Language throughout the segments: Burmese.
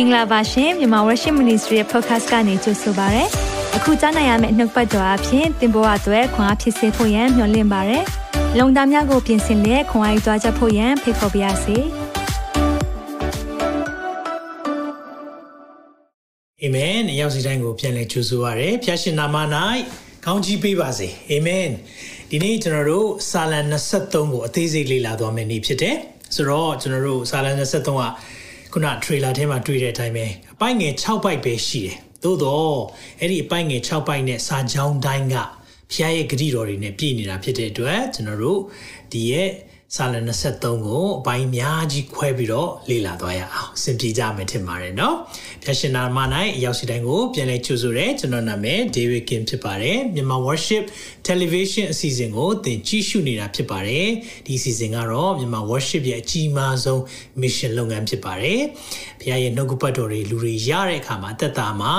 င်္ဂလာပါရှင်မြန်မာ Worship Ministry ရဲ့ podcast ကနေကြိုဆိုပါရစေ။အခုကြားနိုင်ရမယ့်နှုတ်ပတ်တော်အဖြစ်သင်ပေါ်အပ်ွယ်ခွန်အားဖြစ်စေဖို့ယံမျှဝင့်ပါရစေ။လုံတာများကိုပြင်ဆင်လက်ခွန်အားယူကြားချက်ဖို့ယံဖိတ်ခေါ်ပါရစေ။အာမင်။ရောက်စီတိုင်းကိုပြန်လည်ကြိုဆိုပါရစေ။ဖျားရှင်နာမ၌ကောင်းချီးပေးပါစေ။အာမင်။ဒီနေ့ကျွန်တော်တို့စာလံ23ကိုအသေးစိတ်လေ့လာသွားမယ့်နေ့ဖြစ်တယ်။ဆိုတော့ကျွန်တော်တို့စာလံ23က ခုန trailer ထဲမှာတွေ့တဲ့အတိုင်းပဲအပိုက်ငယ်6ပိုက်ပဲရှိတယ်။သို့တော့အဲ့ဒီအပိုက်ငယ်6ပိုက်နဲ့စာကြောင်းတိုင်းကဖျားရဲ့ဂတိတော်တွေနဲ့ပြည့်နေတာဖြစ်တဲ့အတွက်ကျွန်တော်တို့ဒီရဲ့ စာလ23ကိုအပိုင်းအများကြီးခွဲပြီးတော့လေ့လာသွားရအောင်အဆင်ပြေကြမယ်ထင်ပါတယ်เนาะဖျာရှင်နာမ၌အရောက်စီတိုင်းကိုပြန်လည်ကြိုဆိုရဲကျွန်တော်နာမည် David Kim ဖြစ်ပါတယ်မြန်မာ Worship Television အစီအစဉ်ကိုသင်ကြည့်ရှုနေတာဖြစ်ပါတယ်ဒီအစီအစဉ်ကတော့မြန်မာ Worship ရဲ့အကြီးမားဆုံး mission လုပ်ငန်းဖြစ်ပါတယ်ဖျာရဲ့နှုတ်ကပတ်တော်တွေလူတွေရတဲ့အခါမှာတက်တာမှာ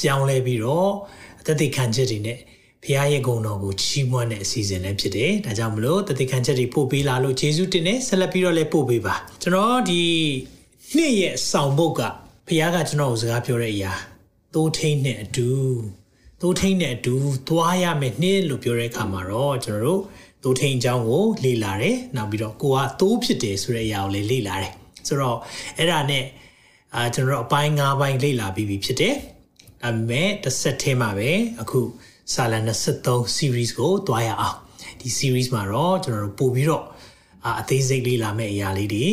ပြောင်းလဲပြီးတော့အသက်သေခံချက်တွေနဲ့ ဖခင်ရဲ့ဂုဏ်တော်ကိုချီးမွမ်းတဲ့အစီအစဉ်လည်းဖြစ်တယ်။ဒါကြောင့်မလို့တတိခံချက်တွေပို့ပေးလာလို့ယေရှုတင်နေဆက်လက်ပြီးတော့လည်းပို့ပေးပါ။ကျွန်တော်ဒီနှစ်ရဲ့ဆောင်ပုတ်ကဖခင်ကကျွန်တော်ကိုစကားပြောတဲ့အရာသိုးထိန်နဲ့အတူသိုးထိန်နဲ့အတူသွားရမယ်နှစ်လို့ပြောတဲ့အခါမှာတော့ကျွန်တော်တို့သိုးထိန်အကြောင်းကိုလေ့လာတယ်။နောက်ပြီးတော့ကိုကသိုးဖြစ်တယ်ဆိုတဲ့အရာကိုလည်းလေ့လာတယ်။ဆိုတော့အဲ့ဒါနဲ့အာကျွန်တော်တို့အပိုင်း၅ပိုင်းလေ့လာပြီးပြီဖြစ်တယ်။ဒါပေမဲ့တစ်ဆက်တည်းမှာပဲအခု စာလ23 series ကိုတွားရအောင်ဒီ series မှာတော့ကျွန်တော်တို့ပို့ပြီးတော့အသေးစိတ်လေးလာမယ့်အရာလေးတွေ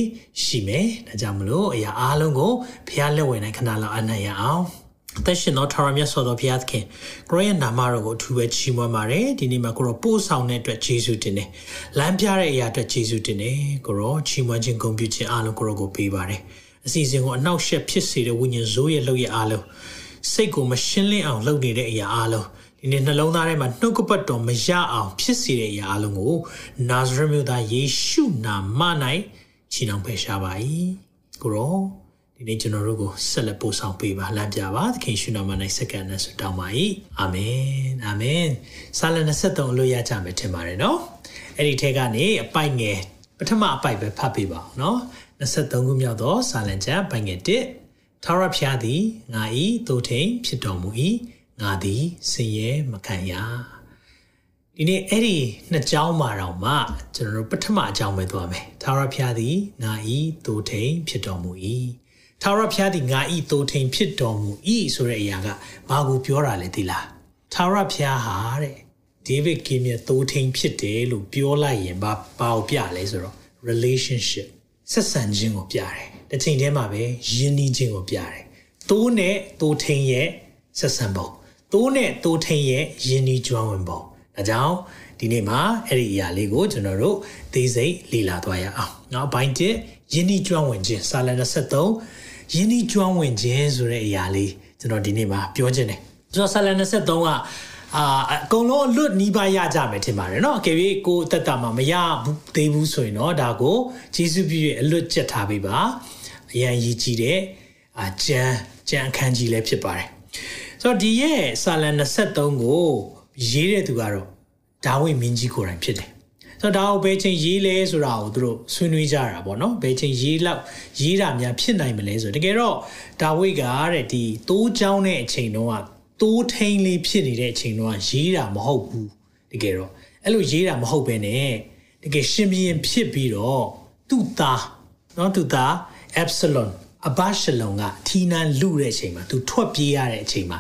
ရှိမယ်ဒါကြောင့်မလို့အရာအားလုံးကိုဖျားလက်ဝင်နိုင်ခဏလောက်အနံ့ရအောင်အသက်ရှင်သောထာဝရမြတ်စွာသောဘုရားသခင်ကိုရောရဲ့နာမတော်ကိုအထူးပဲချီးမွမ်းပါတယ်ဒီနေ့မှာကိုရောပို့ဆောင်တဲ့အတွက်ယေရှုတင်တယ်လမ်းပြတဲ့အရာအတွက်ယေရှုတင်တယ်ကိုရောချီးမွမ်းခြင်းဂုဏ်ပြုခြင်းအားလုံးကိုရောကိုပေးပါတယ်အစီအစဉ်ကိုအနောက်ရှက်ဖြစ်စေတဲ့ဝိညာဉ်ဇိုးရဲ့လှုပ်ရအားလုံးစိတ်ကိုမရှင်းလင်းအောင်လှုပ်နေတဲ့အရာအားလုံး ဒီနေ့နှလုံးသားထဲမှာနှုတ်ကပတ်တော်မရအောင်ဖြစ်စေတဲ့အရာအလုံးကိုနာဇရက်မြို့သားယေရှုနာမ၌ချီနှောင်ဖယ်ရှားပါ၏ကိုရောဒီနေ့ကျွန်တော်တို့ကိုဆက်လက်ပို့ဆောင်ပေးပါလမ်းပြပါသခင်ရှုနာမ၌စက္ကန့်နဲ့ဆုတောင်းပါ၏အာမင်အာမင်ဆာလ23အလို့ရကြမယ်ထင်ပါတယ်နော်အဲ့ဒီထဲကနေအပိုက်ငယ်ပထမအပိုက်ပဲဖတ်ပေးပါအောင်နော်23ခုမြောက်သောဆာလံကျမ်းပိုက်ငယ်1ထာဝရဘုရားသည်ငါ၏သို့ထိန်ဖြစ်တော်မူ၏ ငါသည်စင်ရဲမခံရဒီနေ့အဲ့ဒီနှစ်ကြောင်းမှာတော့မှကျွန်တော်တို့ပထမအကြောင်းပဲသွားမယ်သာရဖျားသည်ငါဤသို့ထိန်ဖြစ်တော်မူ၏သာရဖျားသည်ငါဤသို့ထိန်ဖြစ်တော်မူ၏ဆိုတဲ့အရာကဘာကိုပြောတာလဲသိလားသာရဖျားဟာတဲ့ဒေးဗစ်ကင်းရဲ့သို့ထိန်ဖြစ်တယ်လို့ပြောလိုက်ရင်ဘာဘာကိုပြလဲဆိုတော့ relationship ဆက်ဆံခြင်းကိုပြတယ်တစ်ချိန်တည်းမှာပဲယဉ်နီးခြင်းကိုပြတယ်သိုးနဲ့သို့ထိန်ရဲ့ဆက်ဆံပုံ သိုးနဲ့သိုးထိန်ရဲ့ယဉ်ဤကျွမ်းဝင်ပုံဒါကြောင့်ဒီနေ့မှာအဲ့ဒီအရာလေးကိုကျွန်တော်တို့သိစိတ်လေ့လာသွားရအောင်เนาะဘိုင်းတစ်ယဉ်ဤကျွမ်းဝင်ခြင်းစာလ23ယဉ်ဤကျွမ်းဝင်ခြင်းဆိုတဲ့အရာလေးကျွန်တော်ဒီနေ့မှာပြောခြင်းတယ်ကျွန်တော်စာလ23ကအာအကုန်လုံးအလွတ်နီးပါးရကြမယ်ထင်ပါတယ်เนาะအကယ်၍ကိုတက်တာမှာမရဘူးသေးဘူးဆိုရင်တော့ဒါကိုဂျေစုပြည့်အလွတ်ချက်ထားပေးပါအရန်ရည်ကြည်တဲ့အာကျမ်းကျမ်းအခန်းကြီးလည်းဖြစ်ပါတယ် ဆိုတော့ဒီရဲ့ဆာလန်23ကိုရေးတဲ့သူကတော့ဒါဝိမင်းကြီးကိုယ်တိုင်ဖြစ်တယ်ဆိုတော့ဒါကိုဘယ်ချိန်ရေးလဲဆိုတာကိုသူတို့ဆွေးနွေးကြတာပေါ့နော်ဘယ်ချိန်ရေးလောက်ရေးတာများဖြစ်နိုင်မလဲဆိုတော့တကယ်တော့ဒါဝိကတဲ့ဒီတိုးချောင်းတဲ့အချိန်တုန်းကတိုးထိန်လေးဖြစ်နေတဲ့အချိန်တုန်းကရေးတာမဟုတ်ဘူးတကယ်တော့အဲ့လိုရေးတာမဟုတ်ပဲနဲ့တကယ်ရှင်ဘီရင်ဖြစ်ပြီးတော့သူ့သားနော်သူ့သား Epsilon အဘရှလုံကထီနန်းလူတဲ့အချိန်မှာသူထွက်ပြေးရတဲ့အချိန်မှာ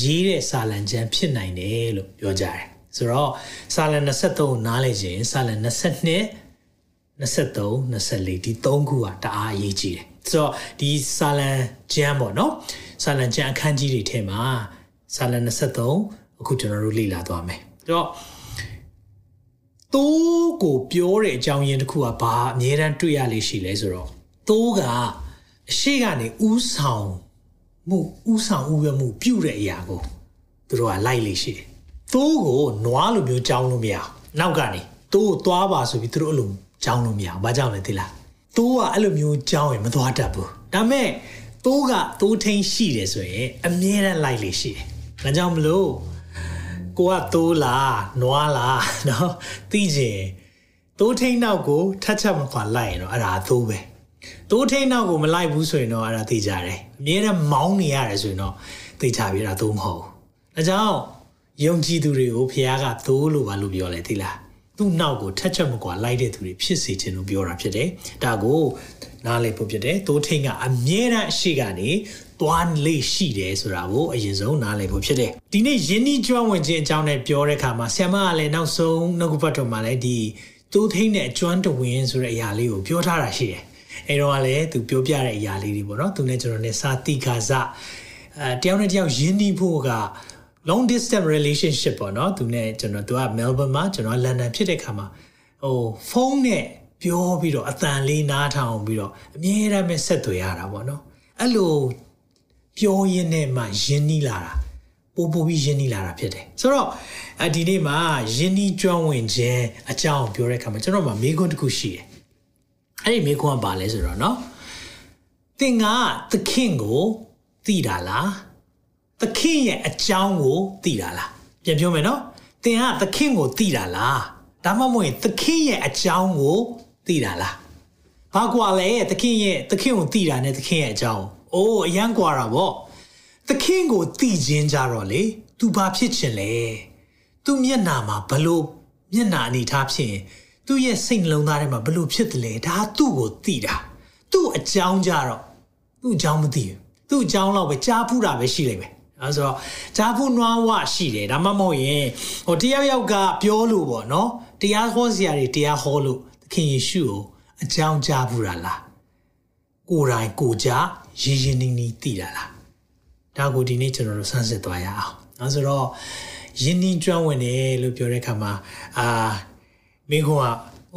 ရေးတဲ့စာလံကျမ်းဖြစ်နိုင်တယ်လို့ပြောကြတယ်ဆိုတော့စာလံ23ကိုနားလည်ခြင်းစာလံ22 23 24ဒီ3ခုကတအားအရေးကြီးတယ်ဆိုတော့ဒီစာလံကျမ်းပေါ့နော်စာလံကျမ်းအခန်းကြီးတွေထဲမှာစာလံ23အခုကျွန်တော်တို့လေ့လာသွားမယ်ဆိုတော့တိုးကိုပြောတဲ့အကြောင်းရင်းတစ်ခုကဘာအမြဲတမ်းတွေ့ရလိမ့်ရှိလဲဆိုတော့တိုးက အရှိကနေဥဆောင်မှုဥဆောင်ဥရမှုပြုတဲ့အရာကိုသူတို့ကလိုက်လေရှိတယ်။သိုးကိုနွားလိုမျိုးကြောင်းလို့မရအောင်။နောက်ကနေသိုးကိုသွားပါဆိုပြီးသူတို့အဲ့လိုကြောင်းလို့မရအောင်။ဘာကြောင့်လဲသိလား။သိုးကအဲ့လိုမျိုးကြောင်းရင်မသွားတတ်ဘူး။ဒါမဲ့သိုးကသိုးထင်းရှိတယ်ဆိုရင်အမြဲတမ်းလိုက်လေရှိတယ်။ဒါကြောင့်မလို့ကိုကသိုးလားနွားလားနော်သိချင်သိုးထင်းနောက်ကိုထတ်ချက်မခွာလိုက်ရင်တော့အဲ့ဒါသိုးပဲ။ တိုးထိန်နောက်ကိုမလိုက်ဘူးဆိုရင်တော့အဲ့ဒါသိကြတယ်အမြဲတမ်းမောင်းနေရတယ်ဆိုရင်တော့သိချပြီအဲ့ဒါသို့မဟုတ်ဘူးဒါကြောင့်ယုံကြည်သူတွေကိုဖခင်ကသိုးလို့ပါလို့ပြောလဲသိလားသူ့နောက်ကိုထက်ချက်မကွာလိုက်တဲ့သူတွေဖြစ်စေခြင်းလို့ပြောတာဖြစ်တယ်ဒါကိုနားလည်ဖို့ဖြစ်တယ်တိုးထိန်ကအမြဲတမ်းအရှိကနေသွားလေရှိတယ်ဆိုတာကိုအရင်ဆုံးနားလည်ဖို့ဖြစ်တယ်ဒီနေ့ယင်းဤကျွမ်းဝင်ခြင်းအကြောင်းနဲ့ပြောတဲ့အခါမှာဆ iam ကလည်းနောက်ဆုံးနှုတ်ကပတ်တော်မှာလည်းဒီတိုးထိန်နဲ့ကျွမ်းတဝင်းဆိုတဲ့အရာလေးကိုပြောထားတာရှိတယ် အဲတော့လည်းသူပြောပြတဲ့အရာလေးတွေပေါ့နော်သူနဲ့ကျွန်တော်နဲ့စာတိခါစအဲတယောက်နဲ့တယောက်ယဉ်နီးဖို့က long distance relationship ပေါ့နော်သူနဲ့ကျွန်တော်သူက Melbourne မှာကျွန်တော် London ဖြစ်တဲ့ခါမှာဟိုဖုန်းနဲ့ပြောပြီးတော့အတန်လေးနားထောင်ပြီးတော့အမြဲတမ်းပဲဆက်သွယ်ရတာပေါ့နော်အဲ့လိုပြောရင်းနဲ့မှယဉ်နီးလာတာပို့ပို့ပြီးယဉ်နီးလာတာဖြစ်တယ်ဆိုတော့ဒီနေ့မှာယဉ်နီးကျွမ်းဝင်ခြင်းအကြောင်းပြောတဲ့ခါမှာကျွန်တော်မှာမိခွန်းတစ်ခုရှိတယ် အဲ့ဒီမိခွန်းကပါလဲဆိုတော့เนาะသင်ကသခင်ကိုသိတာလားသခင်ရဲ့အကြောင်းကိုသိတာလားပြန်ပြောမယ်เนาะသင်ကသခင်ကိုသိတာလားဒါမှမဟုတ်ရင်သခင်ရဲ့အကြောင်းကိုသိတာလားဘာကွာလဲသခင်ရဲ့သခင်ကိုသိတာနဲ့သခင်ရဲ့အကြောင်းအိုးအရန်ကွာတာဗောသခင်ကိုသိခြင်းကြတော့လေ तू ဘာဖြစ်ချင်လဲ तू မျက်နာမှာဘလို့မျက်နာအနေထားဖြစ်ရင် သူ့ရဲ့စိတ်နှလုံးသားထဲမှာဘလို့ဖြစ်တယ်လဲဒါသူ့ကိုသိတာသူ့အကြောင်းကြတော့သူ့အကြောင်းမသိဘူးသူ့အကြောင်းတော့ပဲကြားဖူးတာပဲရှိလိမ့်မယ်အဲဆိုတော့ဂျာဖူနွားဝရှိတယ်ဒါမှမဟုတ်ရင်ဟိုတယောက်ယောက်ကပြောလို့ပေါ့နော်တရားဟောစရာတွေတရားဟောလို့သခင်ယေရှုကိုအကြောင်းကြားဘူးတာလားကိုယ်တိုင်ကိုကြရင်းရင်းနှီးနှီးသိတာလားဒါကိုဒီနေ့ကျွန်တော်တို့စမ်းစစ်သွားရအောင်အဲဆိုတော့ယင်းနှီးကျွမ်းဝင်တယ်လို့ပြောတဲ့အခါမှာအာ မင်းက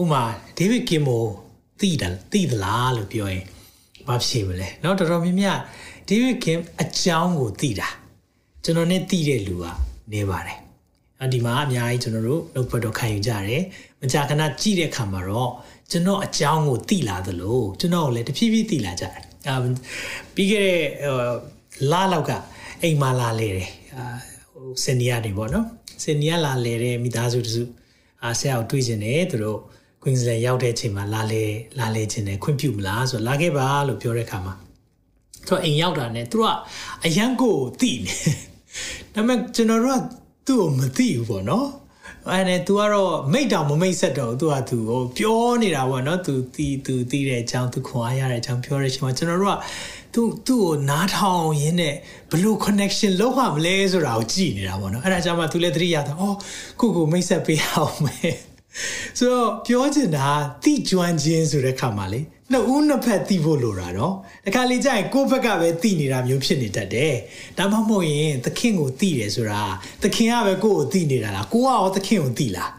ဥမာဒေးဗစ်ကင်မိုသိတယ်သိသလားလို့ပြောရင်မဖြစ်ဘူးလေเนาะတော်တော်များများဒေးဗစ်ကင်အကြောင်းကိုသိတာကျွန်တော်နဲ့သိတဲ့လူကနေပါတယ်အဒီမှာအများကြီးကျွန်တော်တို့နှုတ်ဘတ်တော့ခံယူကြတယ်မကြာခဏကြည့်တဲ့အခါမှာတော့ကျွန်တော်အကြောင်းကိုသိလာသလိုကျွန်တော်ကိုလည်းတဖြည်းဖြည်းသိလာကြတယ်အာပြီးခဲ့တဲ့လာလောက်ကအိမ်မှာလာလေတယ်အာဟိုစင်နီယာတွေပေါ့နော်စင်နီယာလာလေတဲ့မိသားစုတစု အာဆရာကိုတွေ့ကျင်တယ်သူတို့ Queensland ရောက်တဲ့အချိန်မှာလာလေလာလေခြင်းတယ်ခွင့်ပြုမလားဆိုတော့လာခဲ့ပါလို့ပြောတဲ့အခါမှာသူကအိမ်ရောက်တာနဲ့သူကအရန်ကိုသိနေဒါပေမဲ့ကျွန်တော်တို့ကသူ့ကိုမသိဘူးပေါ့နော်အဲ့နဲ့ तू ကတော့မိတ်တောင်မမိတ်ဆက်တော့ तू က तू ဟိုပြောနေတာပေါ့နော် तू တီ तू တီးတဲ့အကြောင်း तू ခွန်အားရတဲ့အကြောင်းပြောတဲ့အချိန်မှာကျွန်တော်တို့က तू သူ့ကိုနားထောင်ရင်းနဲ့ဘလို့ connection လောက်ရမလဲဆိုတာကိုကြည့်နေတာပေါ့နော်အဲ့ဒါကြောင့်မှ तू လည်းသတိရတော့အော်ကိုကိုမိတ်ဆက်ပေးအောင်မယ်ဆိုတော့ပြောချင်တာတိကျွမ်းခြင်းဆိုတဲ့ခါမှာလေနှစ်ဦးနှစ်ဖက်သိဖို့လိုတာနော်တခါလေကြာရင်ကိုယ့်ဘက်ကပဲသိနေတာမျိုးဖြစ်နေတတ်တယ်ဒါမှမဟုတ်ရင်သခင်ကိုသိတယ်ဆိုတာသခင်ကပဲကိုယ့်ကိုသိနေတာလားကိုကရောသခင်ကိုသိလား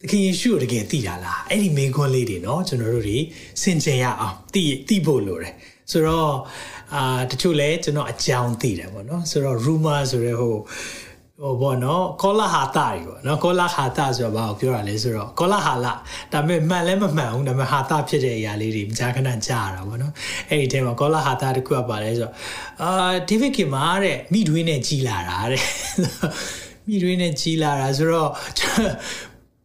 သခင်ယေရှုကိုတကယ်သိတာလားအဲ့ဒီမိန်ခွန်းလေးတွေเนาะကျွန်တော်တို့တွေစင်ကြယ်ရအောင်သိသိဖို့လိုတယ် ဆိုတော့အာတချို့လဲကျွန်တော်အကြောင်းသိတယ်ပေါ့နော်ဆိုတော့ rumor ဆိုတဲ့ဟိုဟိုဘောနော်ကောလာဟာတာတွေပေါ့နော်ကောလာဟာတာဆိုတော့ဘာကိုပြောတာလဲဆိုတော့ကောလာဟာလာဒါပေမဲ့မှန်လဲမမှန်ဘူးဒါပေမဲ့ဟာတာဖြစ်တဲ့အရာလေးတွေမကြာခဏကြားရတာပေါ့နော်အဲ့ဒီထဲမှာကောလာဟာတာတခုကပါလဲဆိုတော့အာဒေးဗစ်ကင်မာတဲ့မိတွင်းနဲ့ကြီးလာတာတဲ့မိတွင်းနဲ့ကြီးလာတာဆိုတော့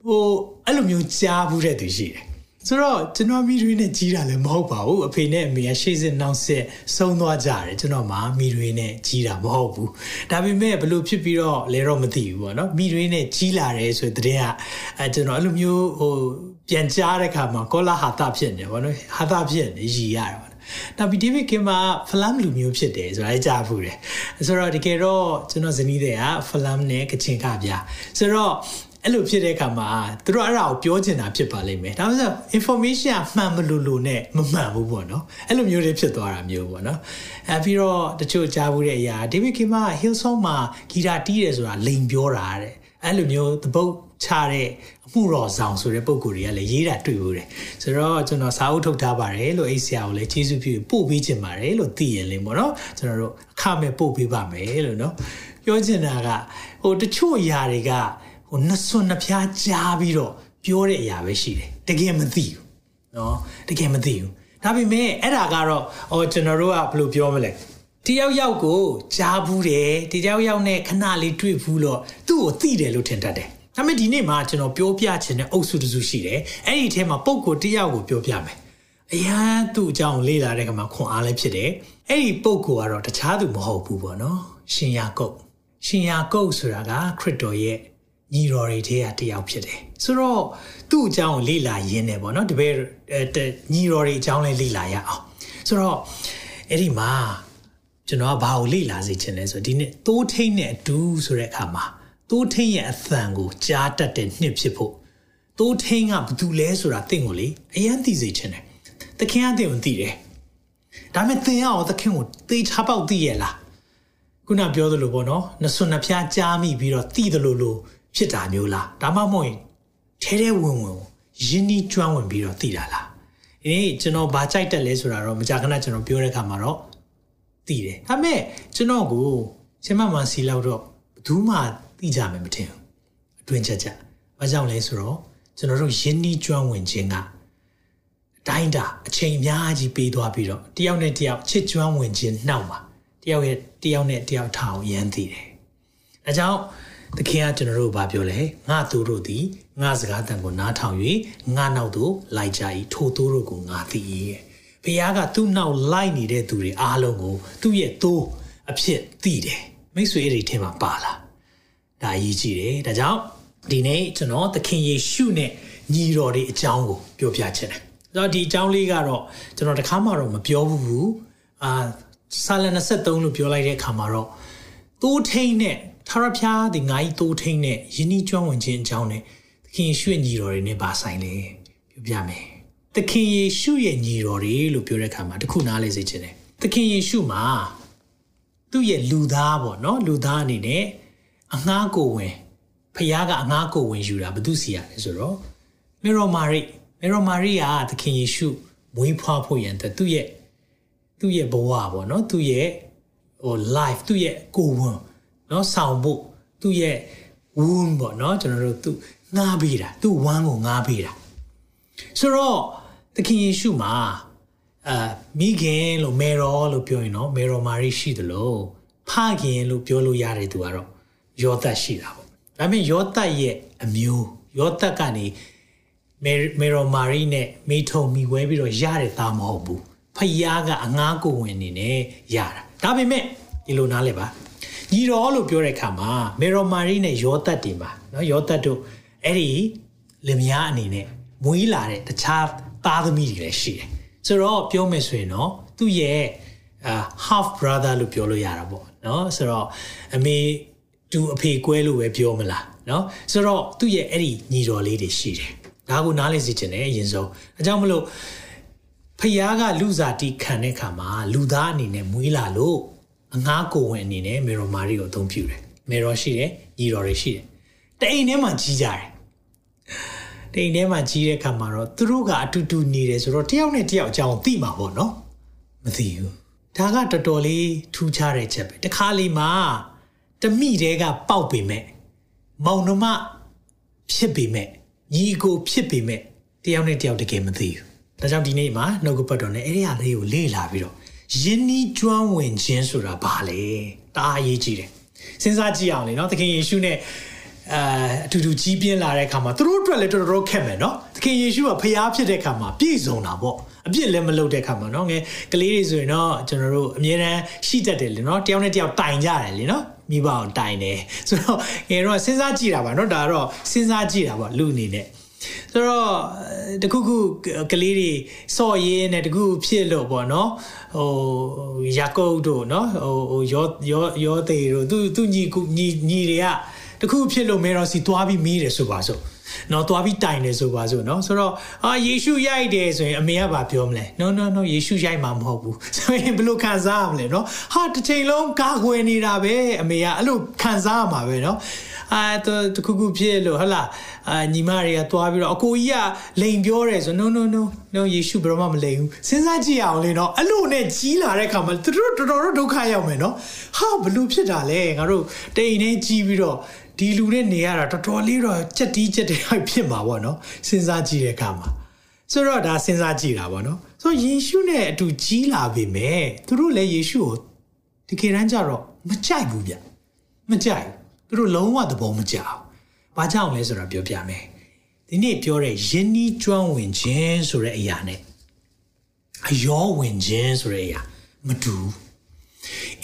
ဟိုအဲ့လိုမျိုးကြားဘူးတဲ့သူရှိတယ် ဆိုတော့ကျွန်တော်မိတွေနဲ့ကြီးတာလည်းမဟုတ်ပါဘူးအဖေနဲ့အမေကရှေ့စစ်နောက်ဆက်ဆုံးသွားကြတယ်ကျွန်တော်မှမိတွေနဲ့ကြီးတာမဟုတ်ဘူးဒါပေမဲ့ဘလို့ဖြစ်ပြီးတော့လဲတော့မသိဘူးပေါ့နော်မိတွေနဲ့ကြီးလာတယ်ဆိုတဲ့တဲ့ကအဲကျွန်တော်အဲ့လိုမျိုးဟိုပြန်ကြားတဲ့ခါမှာကောလာဟာတာဖြစ်နေပေါ့နော်ဟာတာဖြစ်နေရည်ရတာပေါ့နောက်ပြီးဒေးဗစ်ကင်မှာဖလမ်လူမျိုးဖြစ်တယ်ဆိုတာကြားဖူးတယ်ဆိုတော့တကယ်တော့ကျွန်တော်ဇနီးတွေကဖလမ်နဲ့ကချင်ကပြဆိုတော့ အဲ့လိုဖြစ်တဲ့အခါမှာသူတို့အဲ့ဒါကိုပြောချင်တာဖြစ်ပါလိမ့်မယ်ဒါမှမဟုတ် information ကမှန်မလို့လို့နဲ့မမှန်ဘူးပေါ့နော်အဲ့လိုမျိုးတွေဖြစ်သွားတာမျိုးပေါ့နော်အဲပြီးတော့တချို့ကြားဘူးတဲ့အရာဒေးဗစ်ကင်မာ Hillsong မှာဂီတာတီးတယ်ဆိုတာလိန်ပြောတာတဲ့အဲ့လိုမျိုးသပုတ်ချတဲ့အမှုတော်ဆောင်ဆိုတဲ့ပုံကိုယ်တွေကလည်းရေးတာတွေ့ဘူးတယ်ဆိုတော့ကျွန်တော်စာအုပ်ထုတ်ထားပါတယ်လို့အဲ့ဆရာကိုလည်းကျေးဇူးပြုပို့ပေးချင်ပါတယ်လို့သိရင်လင်းပေါ့နော်ကျွန်တော်တို့အခမဲ့ပို့ပေးပါမယ်လို့နော်ပြောချင်တာကဟိုတချို့အရာတွေက ဟိုနှစွန်နှဖျားကြားပြီးတော့ပြောတဲ့အရာပဲရှိတယ်တကယ်မသိဘူးနော်တကယ်မသိဘူးဒါပေမဲ့အဲ့ဒါကတော့ဟောကျွန်တော်တို့ကဘယ်လိုပြောမလဲတယောက်ယောက်ကိုကြားဘူးတယ်တယောက်ယောက်နဲ့ခဏလေးတွေ့ဘူးလို့သူ့ကိုသိတယ်လို့ထင်တတ်တယ်ဒါပေမဲ့ဒီနေ့မှာကျွန်တော်ပြောပြချင်တဲ့အုပ်စုတစုရှိတယ်အဲ့ဒီထဲမှာပုံကိုတယောက်ကိုပြောပြမယ်အရန်သူ့အကြောင်းလေ့လာတဲ့ခါမှာခွန်အားလည်းဖြစ်တယ်အဲ့ဒီပုံကိုကတော့တခြားသူမဟုတ်ဘူးပေါ့နော်ရှင်ယာကုတ်ရှင်ယာကုတ်ဆိုတာကခရစ်တော်ရဲ့ ညီတော်တွေထဲကတယောက်ဖြစ်တယ်ဆိုတော့သူ့အကြောင်းကိုလေ့လာရင်းနေပေါ့နော်တပည့်ညီတော်တွေအကြောင်းလည်းလေ့လာရအောင်ဆိုတော့အဲ့ဒီမှာကျွန်တော်ကဘာကိုလေ့လာစေချင်လဲဆိုတော့ဒီနေ့သိုးထိန်နဲ့အတူဆိုတဲ့အခါမှာသိုးထိန်ရဲ့အသံကိုကြားတတ်တဲ့နှစ်ဖြစ်ဖို့သိုးထိန်ကဘာတူလဲဆိုတာသိကိုလေအရင်သိစေချင်တယ်သခင်အသင်ကိုသိတယ်ဒါပေမဲ့သင်ရောသခင်ကိုသေချာပေါက်သိရလားခုနပြောသလိုပေါ့နော်နှစွန်နှဖျားကြားမိပြီးတော့သိတယ်လို့လို့ ဖြစ်တာမျိုးလားဒါမှမဟုတ်ရင်ထဲထဲဝင်ဝင်ရင်းနှီးကျွမ်းဝင်ပြီးတော့သိတာလားအေးကျွန်တော်ဘာကြိုက်တက်လဲဆိုတာတော့မကြာခဏကျွန်တော်ပြောတဲ့အခါမှာတော့သိတယ်ဒါပေမဲ့ကျွန်တော်ကိုရှင်မမန်စီလောက်တော့ဘယ်သူမှသိကြမယ်မထင်ဘူးအတွင်းချက်ချက်ဘာကြောင့်လဲဆိုတော့ကျွန်တော်တို့ယဉ်နီးကျွမ်းဝင်ခြင်းကအတိုင်းတာအချိန်အများကြီးပေးသွားပြီးတော့တယောက်နဲ့တယောက်ချစ်ကျွမ်းဝင်ခြင်းနှောက်မှာတယောက်ရဲ့တယောက်နဲ့တယောက်ထားအောင်ရမ်းသိတယ်။အဲကြောင့် သခင်ကကျွန်တော်တို့ဘာပြောလဲငါသူတို့သည်ငါစကားတန်ကိုနားထောင်၍ငါနောက်သို့လိုက်ကြ၏ထိုသူတို့ကိုငါသိ၏ဘုရားကသူ့နောက်လိုက်နေတဲ့သူတွေအားလုံးကိုသူ့ရဲ့သိုးအဖြစ်သိတယ်မိတ်ဆွေတွေထင်မှာပါလားဒါအရေးကြီးတယ်ဒါကြောင့်ဒီနေ့ကျွန်တော်သခင်ယေရှုနဲ့ညီတော်တွေအကြောင်းကိုပြောပြချင်တယ်။ဒါဒီအကြောင်းလေးကတော့ကျွန်တော်တခါမှတော့မပြောဘူး။အာဆာလ23လို့ပြောလိုက်တဲ့အခါမှာတော့သိုးထိန်နဲ့ ထာရဖျားဒီငါးကြီးသိုးထိန်နဲ့ယဉ်ဤကျွမ်းဝင်ခြင်းအကြောင်းနဲ့သခင်ယေရှုရဲ့ညီတော်တွေနဲ့ပါဆိုင်လေပြောပြမယ်။သခင်ယေရှုရဲ့ညီတော်တွေလို့ပြောတဲ့အခါမှာတခုနားလဲစေချင်တယ်။သခင်ယေရှုမှာသူ့ရဲ့လူသားပေါ့နော်လူသားအနေနဲ့အငှားကိုဝင်ဖခင်ကအငှားကိုဝင်ယူတာဘု து စီရလဲဆိုတော့မေရိုမာရိမေရိုမာရိကသခင်ယေရှုမွေးဖွားဖို့ရန်အတွက်သူ့ရဲ့သူ့ရဲ့ဘဝပေါ့နော်သူ့ရဲ့ဟို life သူ့ရဲ့ကိုယ်ဝန် နော်ဆောင်ဖို့သူ့ရဲ့ wound ပေါ့နော်ကျွန်တော်တို့သူငားပေးတာသူ့ဝမ်းကိုငားပေးတာဆိုတော့သခင်ယေရှုမှာအာမိခင်လို့မေရောလို့ပြောရင်နော်မေရောမာရိရှိတယ်လို့ဖခင်လို့ပြောလို့ရတယ်သူကတော့ယောသတ်ရှိတာပေါ့ဒါပေမဲ့ယောသတ်ရဲ့အမျိုးယောသတ်ကနေမေရိုမာရီနဲ့မိထုံမိဝဲပြီးတော့ရတဲ့သားမဟုတ်ဘူးဖယားကအငားကိုဝင်နေနဲ့ရတာဒါပေမဲ့ဒီလိုနားလဲပါ ညီတော်လို့ပြောတဲ့အခါမှာမေရိုမာရီနဲ့ယောသတ်တွေမှာနော်ယောသတ်တို့အဲ့ဒီလင်မယားအနေနဲ့မွေးလာတဲ့တခြားသားသမီးတွေလည်းရှိတယ်ဆိုတော့ပြောမယ်ဆိုရင်တော့သူ့ရဲ့အာ half brother လို့ပြောလို့ရတာပေါ့နော်ဆိုတော့အမေတူအဖေကွဲလို့ပဲပြောမလားနော်ဆိုတော့သူ့ရဲ့အဲ့ဒီညီတော်လေးတွေရှိတယ်ဒါကိုနားလည်စေချင်တယ်အရင်ဆုံးအကြောင်းမလို့ဖျားကလူစားတီခံတဲ့ခါမှာလူသားအနေနဲ့မွေးလာလို့ အငားကိုဝင်အနေနဲ့မေရိုမာရီကိုအသုံးပြုတယ်မေရိုရှိတယ်ညီတော်တွေရှိတယ်တအိမ်ထဲမှာကြီးကြတယ်တအိမ်ထဲမှာကြီးတဲ့ခါမှာတော့သူတို့ကအတူတူနေတယ်ဆိုတော့တယောက်နဲ့တယောက်အကြောင်းသိမှာပေါ့နော်မသိဘူးဒါကတော်တော်လေးထူးခြားတဲ့ချက်ပဲတခါလေးမှာတမိတဲကပေါက်ပေမဲ့မောင်နှမဖြစ်ပေမဲ့ညီကိုဖြစ်ပေမဲ့တယောက်နဲ့တယောက်တကယ်မသိဘူးဒါကြောင့်ဒီနေ့မှာနှုတ်ကပတ်တော်နဲ့အဲ့ဒီအလေးကိုလေ့လာပြီးတော့ ယဉ်နီးကျွမ်းဝင်ခြင်းဆိုတာဘာလဲတအားအရေးကြီးတယ်စဉ်းစားကြည့်အောင်လေနော်သခင်ယေရှုနဲ့အာအတူတူကြီးပြင်းလာတဲ့အခါမှာသူတို့အတွက်လည်းတော်တော်ခက်မယ်နော်သခင်ယေရှုကဖျားဖြစ်တဲ့အခါမှာပြည့်စုံတာပေါ့အပြစ်လည်းမလုပ်တဲ့အခါမှာနော်ငယ်ကလေးတွေဆိုရင်တော့ကျွန်တော်တို့အမြဲတမ်းရှိတတ်တယ်လေနော်တယောက်နဲ့တယောက်တိုင်ကြတယ်လေနော်မိဘအောင်တိုင်တယ်ဆိုတော့ငယ်တော့စဉ်းစားကြည့်တာပါနော်ဒါကတော့စဉ်းစားကြည့်တာပေါ့လူအနေနဲ့ ဆိုတော့တခုခုကလေးတွေစော့ရင်းနဲ့တခုဖြစ်လို့ပေါ့နော်ဟိုယာကုပ်တို့နော်ဟိုယောယောယောသေးတို့သူသူညီညီညီတွေကတခုဖြစ်လို့မေရောစီသွားပြီးမေးတယ်ဆိုပါစို့နော်သွားပြီးတိုင်တယ်ဆိုပါစို့နော်ဆိုတော့အာယေရှုရိုက်တယ်ဆိုရင်အမေကဘာပြောမလဲ no no no ယေရှုရိုက်မှာမဟုတ်ဘူးဆိုရင်ဘယ်လိုခံစားရမလဲနော်ဟာတစ်ချိန်လုံးကာကွယ်နေတာပဲအမေကအဲ့လိုခံစားရမှာပဲနော် အာတခုခုဖြစ်လို့ဟလာအာညီမတွေကသွားပြီးတော့အကိုကြီးကလိန်ပြောတယ်ဆို no no no no ယေရှုဘယ်တော့မှမလိန်ဘူးစဉ်းစားကြည့်အောင်လေနော်အဲ့လိုနဲ့ကြီးလာတဲ့ခါမှာသူတို့တော်တော်ဒုက္ခရောက်မယ်နော်ဟာဘလို့ဖြစ်တာလဲငါတို့တိမ်နေကြီးပြီးတော့ဒီလူနဲ့နေရတာတော်တော်လေးတော့ကြက်တီးကြက်တီးဖြစ်မှာပေါ့နော်စဉ်းစားကြည့်တဲ့အခါမှာဆိုတော့ဒါစဉ်းစားကြည့်တာပေါ့နော်ဆိုတော့ယေရှုနဲ့အတူကြီးလာပြီမဲ့သူတို့လည်းယေရှုကိုဒီခေတ်တန်းကြတော့မကြိုက်ဘူးဗျမကြိုက် သူတို့လုံးဝသဘောမကျအောင်ဘာကြောင့်လဲဆိုတာပြောပြမယ်ဒီနေ့ပြောတဲ့ယဉ်နီးကျွမ်းဝင်ခြင်းဆိုတဲ့အရာနဲ့အယောဝင်ခြင်းဆိုတဲ့အရာမတူ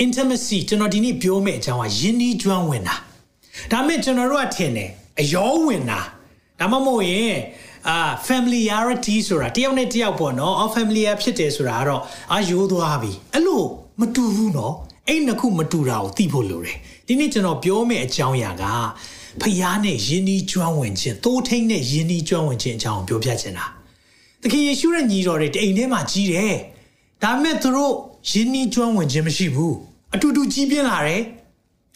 intimacy ကျွန်တော်ဒီနေ့ပြောမယ့်အကြောင်းကယဉ်ဤကျွမ်းဝင်တာဒါမဲ့ကျွန်တော်တို့ကထင်တယ်အယောဝင်တာဒါမှမဟုတ်ရင်အာ familiarity ဆိုတာတယောက်နဲ့တယောက်ပေါ့နော် all familiar ဖြစ်တယ်ဆိုတာကတော့အာယိုးသွားပြီအဲ့လိုမတူဘူးနော်အဲ့နှစ်ခုမတူတာကိုသိဖို့လိုတယ် ဒီနေ့ကျွန်တော်ပြောမယ့်အကြောင်းအရာကဖျားနဲ့ယဉ်ဤကျွမ်းဝင်ခြင်းသိုးထိန်နဲ့ယဉ်ဤကျွမ်းဝင်ခြင်းအကြောင်းပြောပြချင်တာသခင်ယေရှုရဲ့ညီတော်တွေတိမ်ထဲမှာကြီးတယ်ဒါပေမဲ့သူတို့ယဉ်ဤကျွမ်းဝင်ခြင်းမရှိဘူးအတူတူကြီးပြင်းလာတယ်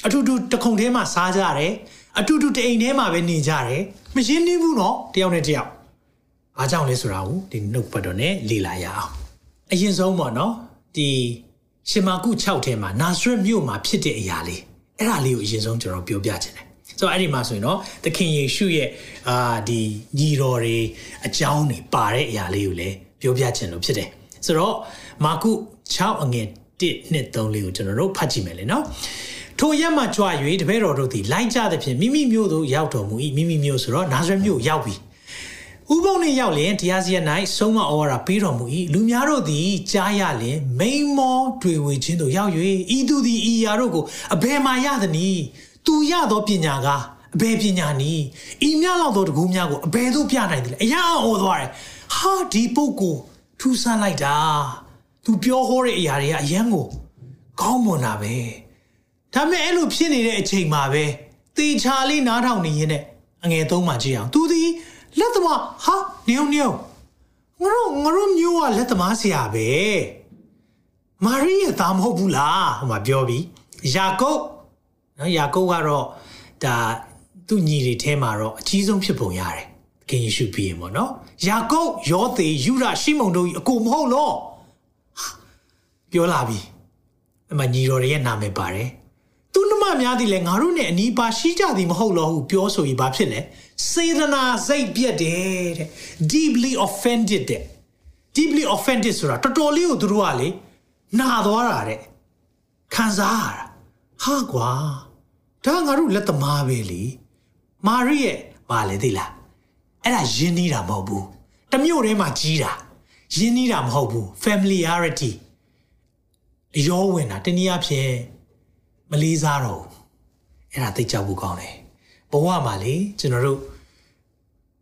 အတူတူတခုံထဲမှာစားကြတယ်အတူတူတအိမ်ထဲမှာပဲနေကြတယ်မရင်းနှီးဘူးနော်တယောက်နဲ့တယောက်အားကြောင့်လဲဆိုတာကိုဒီနှုတ်ပတ်တော်နဲ့လေ့လာရအောင်အရင်ဆုံးပေါ့နော်ဒီရှင်မာကု6ထဲမှာနာဇရက်မြို့မှာဖြစ်တဲ့အရာလေး အဲ့ဒါလေးကိုအရင်ဆုံးကျွန်တော်ပြောပြချင်တယ်ဆိုတော့အဲ့ဒီမှာဆိုရင်တော့သခင်ယေရှုရဲ့အာဒီညီတော်တွေအကြောင်းတွေပါတဲ့အရာလေးကိုလည်းပြောပြချင်လို့ဖြစ်တယ်ဆိုတော့မာကု6အငယ်1နှစ်3လေးကိုကျွန်တော်တို့ဖတ်ကြည့်မယ်လေနော်ထိုရက်မှကြွ၍တပည့်တော်တို့သည်လိုက်ကြသဖြင့်မိမိမျိုးသို့ရောက်တော်မူ၏မိမိမျိုးဆိုတော့နာဇရက်မြို့ရောက်ပြီ ဥပုံနှင့်ရောက်လျင်တရားစီရင်၌ဆုံးမဩဝါဒပေးတော်မူ၏လူများတို့သည်ကြားရလျင်မိန်မောတွေ့ဝေခြင်းတို့ရောက်၍ဤသူသည်ဤရာတို့ကိုအဘယ်မှရသနည်းသူရသောပညာကအဘယ်ပညာနည်းဤများလောက်သောတကူများကိုအဘယ်သို့ပြနိုင်သလဲအရာအော်သွားတယ်ဟာဒီပုဂ္ဂိုလ်ထူးဆန်းလိုက်တာသူပြောဟောတဲ့အရာတွေကအယံကိုကောင်းမွန်တာပဲဒါပေမဲ့အဲ့လိုဖြစ်နေတဲ့အချိန်မှာပဲတေချာလေးနားထောင်နေရင်နဲ့အငယ်သုံးမှကြည့်အောင်သူဒီ လက်သမားဟာနေုံနေုံငါတို့ငါတို့မျိုးကလက်သမားဆရာပဲမာရိရဲ့သားမဟုတ်ဘူးလားဟိုမှာပြောပြီးယာကုပ်နော်ယာကုပ်ကတော့ဒါသူ့ညီတွေထဲမှာတော့အကြီးဆုံးဖြစ်ပုံရတယ်ခင်ယေရှုပြီးရင်ပေါ့နော်ယာကုပ်ယောသေယူရရှိမုန်တို့ကြီးအကိုမဟုတ်လို့ပြောလာပြီအမညီတော်ရဲ့နာမည်ပါတယ်သူနှမများသည်လည်းငါတို့နဲ့အနီးပါရှိကြသည်မဟုတ်လို့ဟုပြောဆိုရင်ဘာဖြစ်လဲ စေတနာစိတ်ပြက်တယ်တဲ့ deeply offended တဲ့ deeply offended ဆိုတာတော်တော်လေးကိုသူတို့ကလေနာသွားတာတဲ့ခံစားရတာဟာကွာဒါငါတို့လက်သမားပဲလေမာရိရဲ့ပါလေသိလားအဲ့ဒါယဉ်နေတာမဟုတ်ဘူးတမျိုးထဲမှာကြီးတာယဉ်နေတာမဟုတ်ဘူး familiarity ရောဝင်တာတနည်းအားဖြင့်မလေးစားတော့အဲ့ဒါသိကြဖို့ကောင်းတယ် ဘဝမှာလေကျွန်တော်တို့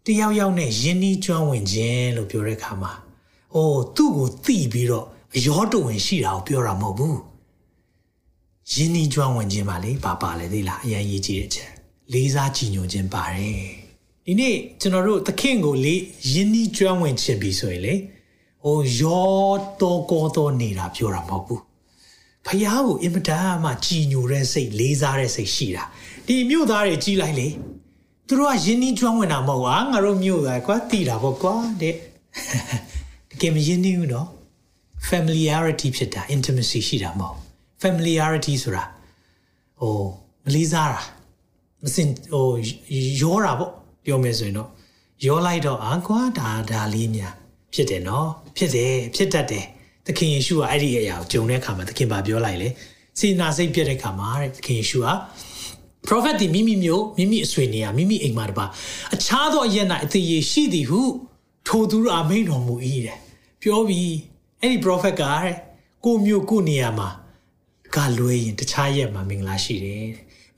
တယောက်ယောက်နဲ့ယဉ်နီးကျွမ်းဝင်ခြင်းလို့ပြောတဲ့အခါမှာအိုးသူ့ကိုသိပြီးတော့အရောတဝင်ရှိတာကိုပြောတာမဟုတ်ဘူးယဉ်နီးကျွမ်းဝင်ခြင်းပါလေပါပါလေသိလားအရင်ရေးကြည့်တဲ့အချက်လေးစားကြည်ညိုခြင်းပါတယ်ဒီနေ့ကျွန်တော်တို့သခင်ကိုလေယဉ်နီးကျွမ်းဝင်ခြင်းပြီဆိုရင်လေဟိုရောတော်ကောတော်နေတာပြောတာမဟုတ်ဘူး ဖះကိုအင်မတန်မှကြည်ညိုတဲ့စိတ်လေးစားတဲ့စိတ်ရှိတာဒီမြို့သားတွေကြီးလိုက်လေသူတို့ကယဉ်နီးကျွမ်းဝင်တာမဟုတ်ဟာငါတို့မြို့သားကွာတည်တာပေါ့ကွာတဲ့တကယ်မယဉ်နီးဘူးနော် familiarity ဖြစ်တာ intimacy ရှိတာမဟုတ် familiarity ဆိုတာဟိုမလေးစားတာမစင်ဟိုရောတာပေါ့ပြောမယ်ဆိုရင်တော့ရောလိုက်တော့အာကွာဒါဒါလေးများဖြစ်တယ်နော်ဖြစ်တယ်ဖြစ်တတ်တယ် သခင်ယေရှုကအဲ့ဒီအရာကိုဂျုံတဲ့အခါမှာသခင်ဘာပြောလိုက်လဲစေနာစိတ်ပြတဲ့အခါမှာတဲ့သခင်ယေရှုက prophet ဒီမိမိမျိုးမိမိအဆွေနေရမိမိအိမ်မှာတပါအခြားသောအရက်၌အသေးရရှိသည်ဟုထိုသူအမိန်တော်မူ၏တဲ့ပြောပြီးအဲ့ဒီ prophet ကတဲ့ကိုမျိုးကိုနေရာမှာကလွဲရင်တခြားရက်မှာမင်္ဂလာရှိတယ်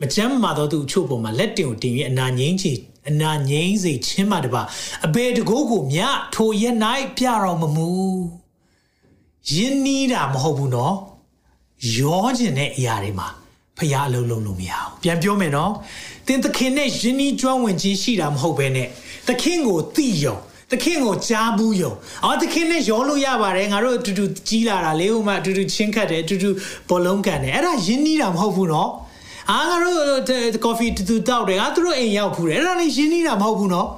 မကြမ်းမာတော့သူအချို့ပေါ်မှာလက်တင်ကိုတင်ပြီးအနာငိမ့်ချီအနာငိမ့်စေခြင်းမှတပါအဘယ်တကိုးကိုမြထိုရက်၌ပြတော်မမူ ယင်းနီးတာမဟုတ်ဘူးနော်ရောကျင်တဲ့အရာတွေမှာဖျားအလုံးလုံးလို့မရအောင်ပြန်ပြောမယ်နော်သင်သခင်နဲ့ယင်းနီးကျွမ်းဝင်ခြင်းရှိတာမဟုတ်ဘဲနဲ့သခင်ကိုသိယုံသခင်ကိုကြားဘူးယုံအော်သခင်နဲ့ရောလို့ရပါတယ်ငါတို့အတူတူကြီးလာတာလေဥမာအတူတူချင်းခတ်တယ်အတူတူဘောလုံးကန်တယ်အဲ့ဒါယင်းနီးတာမဟုတ်ဘူးနော်အားငါတို့ကော်ဖီတူတူတောက်တယ်ငါတို့အိမ်ရောက်ဖူးတယ်အဲ့ဒါလည်းယင်းနီးတာမဟုတ်ဘူးနော်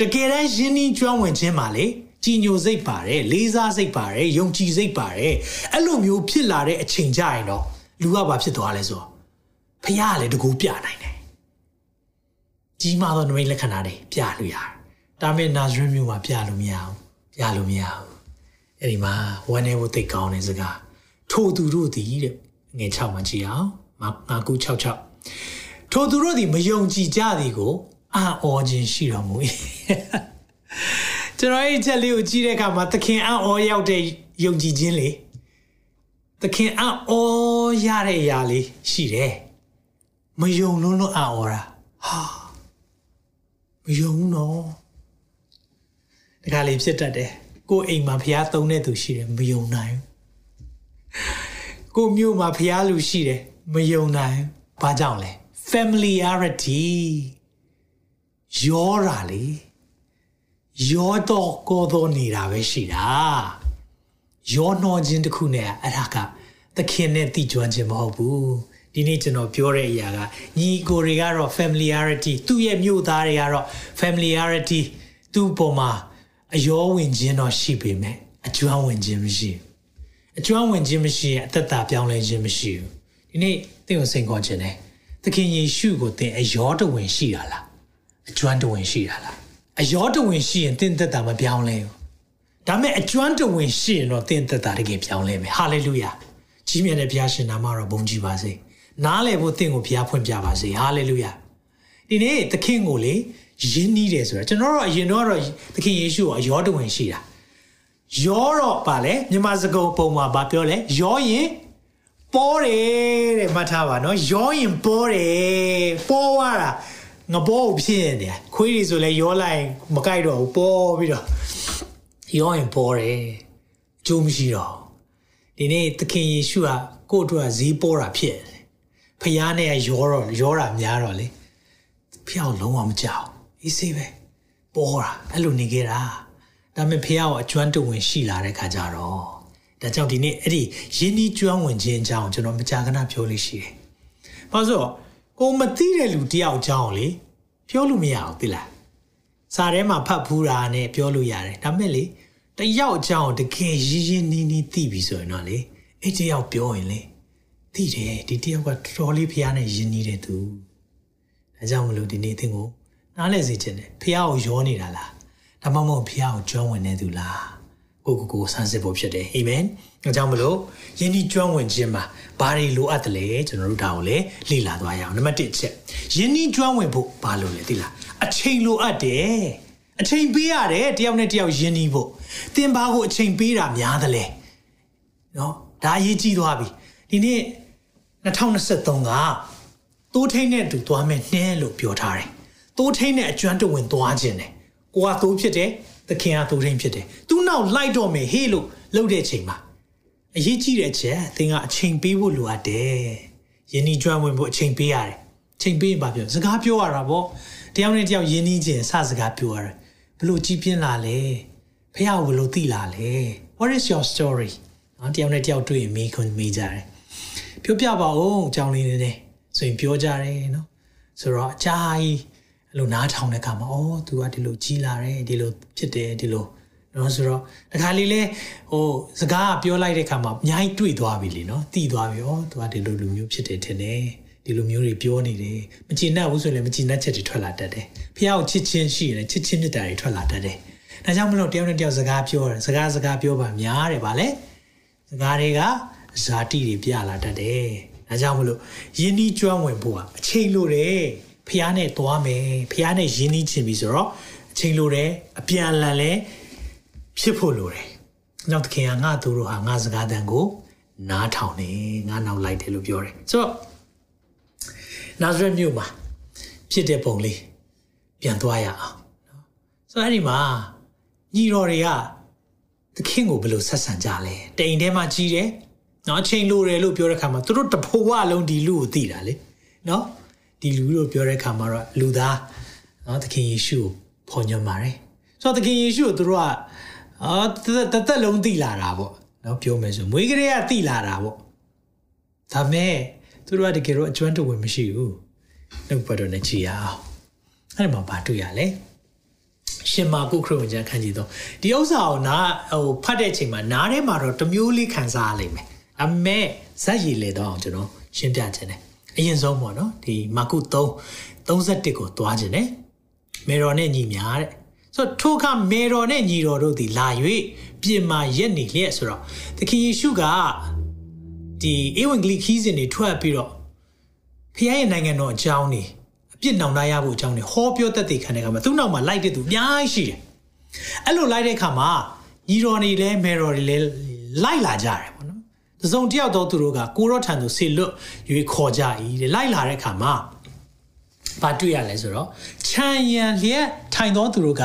တကယ်တမ်းယင်းနီးကျွမ်းဝင်ခြင်းပါလေ ကြည်ညိုစိတ်ပါတယ်လေးစားစိတ်ပါတယ်ယုံကြည်စိတ်ပါတယ်အဲ့လိုမျိုးဖြစ်လာတဲ့အချိန်ကြရင်တော့လူကဘာဖြစ်သွားလဲဆိုတော့ဖះကလည်းတကူပြနိုင်တယ်ကြီးမားသောနမိတ်လက္ခဏာတွေပြလို့ရတယ်ဒါပေမဲ့နာဇရက်မြို့မှာပြလို့မရဘူးပြလို့မရဘူးအဲ့ဒီမှာဝမ်းနေဖို့သိကောင်းတဲ့စကားထိုသူတို့သည်တဲ့ငွေ6မှာကြည့်အောင်ငါကူ66ထိုသူတို့သည်မယုံကြည်ကြသည်ကိုအာအောခြင်းရှိတော်မူ၏ ကျွန်တော်အဲ့ချက်လေးကိုကြည့်တဲ့အခါမှာသခင်အံ့ဩရောက်တဲ့ယုံကြည်ခြင်းလေသခင်အော်ရတဲ့အရာလေးရှိတယ်မယုံလုံးလုံးအော်တာဟာမယုံဘူးနော်တခါလေဖြစ်တတ်တယ်ကိုအိမ်မှာဖျားသုံးတဲ့သူရှိတယ်မယုံနိုင်ကိုမျိုးမှာဖျားလူရှိတယ်မယုံနိုင်ဘာကြောင့်လဲ familiarity ရောတာလေ ရောတော့ကိုတော့နေတာပဲရှိတာရောနှောခြင်းတစ်ခုနဲ့အဲ့ဒါကသခင်နဲ့တိကျွမ်းခြင်းမဟုတ်ဘူးဒီနေ့ကျွန်တော်ပြောတဲ့အရာကညီကိုတွေကတော့ familiarity သူ့ရဲ့မြို့သားတွေကတော့ familiarity သူ့ပေါ်မှာအယောဝင်ခြင်းတော့ရှိပေမဲ့အကျွမ်းဝင်ခြင်းမရှိဘူးအကျွမ်းဝင်ခြင်းမရှိရင်အသက်တာပြောင်းလဲခြင်းမရှိဘူးဒီနေ့သင်ကိုစိန်ခေါ်ခြင်းတယ်သခင်ယေရှုကိုသင်အယောတဝင်ရှိတာလားအကျွမ်းတဝင်ရှိတာလား အယောတဝင်ရှိရင်သင်သက်တာမပြောင်းလဲဘူးဒါမဲ့အကျွမ်းတဝင်ရှိရင်တော့သင်သက်တာတကယ်ပြောင်းလဲမယ်ဟာလေလုယာကြီးမြတ်တဲ့ဘုရားရှင်နာမတော်ဘုန်းကြီးပါစေနားလည်ဖို့သင်ကိုဘုရားဖွင့်ပြပါစေဟာလေလုယာဒီနေ့သခင်ကိုလေယဉ်နီးတယ်ဆိုတာကျွန်တော်တို့အရင်တော့သခင်ယေရှုကိုအယောတဝင်ရှိတာယောတော့ပါလေမြန်မာစကားပုံမှာဗာပြောလဲယောရင်ပေါ်တယ်တဲ့မှတ်ထားပါနော်ယောရင်ပေါ်တယ်ပေါ်သွားတာ ငဘောကိုဖြစ်နေတယ်ခွေးတွေဆိုလဲရောလိုက်မကြိုက်တော့ဘူးပေါ်ပြီးတော့ရောရင်ပေါ်တယ်ကျိုးမရှိတော့ဒီနေ့သခင်ယေရှုကကိုယ့်အတွက်ဈေးပေါ်တာဖြစ်တယ်ဖျားနဲ့ရောတော့ရောတာများတော့လေဖျောက်လုံးဝမကြောက်အေးစေးပဲပေါ်တာအဲ့လိုနေခဲ့တာဒါပေမဲ့ဖះကိုအကျွမ်းတဝင်ရှိလာတဲ့ခါကျတော့ဒါကြောင့်ဒီနေ့အဲ့ဒီယင်းဒီကျွမ်းဝင်ခြင်းအကြောင်းကျွန်တော်မကြာခဏပြောလို့ရှိတယ်။ဘာလို့ ကိုမသိတဲ့လူတယောက်အကြောင်းလေပြောလို့မရအောင်သိလား။စာထဲမှာဖတ်ဖူးတာနဲ့ပြောလို့ရတယ်။ဒါပေမဲ့လေတယောက်အကြောင်းတကယ်ရင်းရင်းနှီးနှီးသိပြီဆိုရင်တော့လေအဲ့တယောက်ပြောရင်လေသိတယ်ဒီတယောက်ကတော်တော်လေးဖះနဲ့ယဉ်နေတယ်သူ။ဒါကြောင့်မလို့ဒီနေ့သင်ကိုနားလည်စေချင်တယ်ဖះကိုရောနေတာလားဒါမှမဟုတ်ဖះကိုကျွမ်းဝင်နေသူလားကိုကိုကိုဆန်းစစ်ဖို့ဖြစ်တယ်အာမင် အဲကြောင့်မလို့ယဉ်ဒီကျွမ်းဝင်ခြင်းမှာဘာတွေလိုအပ်တယ်လဲကျွန်တော်တို့ဒါကိုလည်းလေ့လာသွားရအောင်နံပါတ်1ချက်ယဉ်ဒီကျွမ်းဝင်ဖို့ဘာလို့လဲသိလားအချိန်လိုအပ်တယ်အချိန်ပေးရတယ်တယောက်နဲ့တယောက်ယဉ်ဒီဖို့သင်ဘာကိုအချိန်ပေးတာများသလဲနော်ဒါအရေးကြီးသွားပြီဒီနေ့2023ကတိုးထိန်နဲ့တူသွားမယ်နှဲလို့ပြောထားတယ်တိုးထိန်နဲ့အကျွမ်းတဝင်သွားခြင်းတယ်ကိုကသိုးဖြစ်တယ်သခင်ကသိုးထိန်ဖြစ်တယ်သူနောက်လိုက်တော့မယ်ဟေးလို့လှုပ်တဲ့ချိန်မှာ အရေးကြီးတဲ့ချက်သင်ကအချိန်ပေးဖို့လိုအပ်တယ်ယဉ်ဤကျွမ်းဝင်ဖို့အချိန်ပေးရတယ်ချိန်ပေးရင်ဘာပြောစကားပြောရတာပေါ့တယောက်နဲ့တယောက်ယဉ်ဤခြင်းစစကားပြောရတယ်ဘလို့ကြီးပြင်းလာလဲဖះဘလို့သိလာလဲ what is your story နော်တယောက်နဲ့တယောက်တွေ့ရင်မေးခွန်းမေးကြတယ်ပြောပြပါဦးအကြောင်းလေးနည်းနည်းဆိုရင်ပြောကြတယ်နော်ဆိုတော့အကြာကြီးအဲ့လိုနားထောင်တဲ့အခါမှာအော် तू ကဒီလိုကြီးလာတယ်ဒီလိုဖြစ်တယ်ဒီလို နော်ဆိုတော့တခါလေးလဲဟိုစကားပြောလိုက်တဲ့အခါမှာအများကြီးတွေ့သွားပြီလीနော်သိသွားပြီဩ तू ကဒီလိုလူမျိုးဖြစ်တယ်ထင်တယ်ဒီလိုမျိုးတွေပြောနေတယ်မကြည်နပ်ဘူးဆိုရင်လည်းမကြည်နပ်ချက်တွေထွက်လာတတ်တယ်ဖះကိုချစ်ချင်းရှိရင်ချစ်ချင်းမြတ်တာတွေထွက်လာတတ်တယ်ဒါကြောင့်မလို့တယောက်နဲ့တယောက်စကားပြောတယ်စကားစကားပြောပါများတယ်ဗာလဲစကားတွေကဇာတိတွေပြလာတတ်တယ်ဒါကြောင့်မလို့ယင်းဒီကျွမ်းဝင်ဖို့ကအချိန်လိုတယ်ဖះနဲ့သွားမယ်ဖះနဲ့ယင်းနှီးချင်ပြီဆိုတော့အချိန်လိုတယ်အပြန်အလှန်လဲ ဖြစ်ဖို့လိုတယ်။နောက်သခင်ကငါသူတို့ဟာငါစကားတန်ကိုနားထောင်နေငါနောက်လိုက်တယ်လို့ပြောတယ်။ဆိုတော့နာဇရက်မြို့မှာဖြစ်တဲ့ပုံလေးပြန်သွားရအောင်နော်။ဆိုတော့အဲ့ဒီမှာညီတော်တွေကသခင်ကိုဘယ်လိုဆက်ဆံကြလဲ။တိမ်ထဲမှာကြီးတယ်။နော်အချိန်လိုတယ်လို့ပြောတဲ့ခါမှာသူတို့တဖိုးဝလုံးဒီလူကိုသိတာလေ။နော်။ဒီလူလို့ပြောတဲ့ခါမှာတော့လူသားနော်သခင်ယေရှုကိုဖော်ညွှန်းပါတယ်ဆိုတော့သခင်ယေရှုကိုသူတို့က အာတသက်လုံးသိလာတာပေါ့နော်ပြောမယ်ဆိုမွေးကလေးကသိလာတာပေါ့ဒါမဲ့သူတို့ကတကယ်တော့အကျွမ်းတဝင်မရှိဘူးနှုတ်ပတ်တော်နဲ့ကြည်ရအောင်အဲ့ဒီမှာဘာတွေ့ရလဲရှင်မာကုခရစ်ဝင်ကျမ်းခန်းကြီးတော့ဒီဥစ္စာကိုနားဟိုဖတ်တဲ့အချိန်မှာနားထဲမှာတော့တမျိုးလေးခံစားရလိမ့်မယ်အမေဇက်ရည်လေတော့အောင်ကျွန်တော်ရှင်းပြခြင်းတယ်အရင်ဆုံးပေါ့နော်ဒီမာကု3 31ကိုတွားခြင်းနဲ့မေတော်နဲ့ညီများတဲ့ ဆိုတော့ထိုအခါမေတော်နဲ့ညီတော်တို့သည်လာ၍ပြင်မာရက်နေလျက်ဆိုတော့သခင်ယေရှုကဒီဧဝံဂေလိခီးစဉ်တွေထွက်ပြီးတော့ဖခင်ရဲ့နိုင်ငံတော်အကြောင်းနေအပြစ်နောင်တရဖို့အကြောင်းနေဟောပြောတတ်တဲ့ခံတဲ့ခါမှာသူ့နောက်မှာလိုက်တဲ့သူအများကြီးရှိတယ်အဲ့လိုလိုက်တဲ့ခါမှာညီတော်တွေလည်းမေတော်တွေလည်းလိုက်လာကြတယ်ပေါ့နော်တစုံတယောက်တော့သူတို့ကကိုရောထံသို့ဆေလွတ်ရွေခေါ်ကြ၏တဲ့လိုက်လာတဲ့အခါမှာ ဘာတွေ့ရလဲဆိုတော့ခြံရံလျက်ထိုင်သောသူတို့က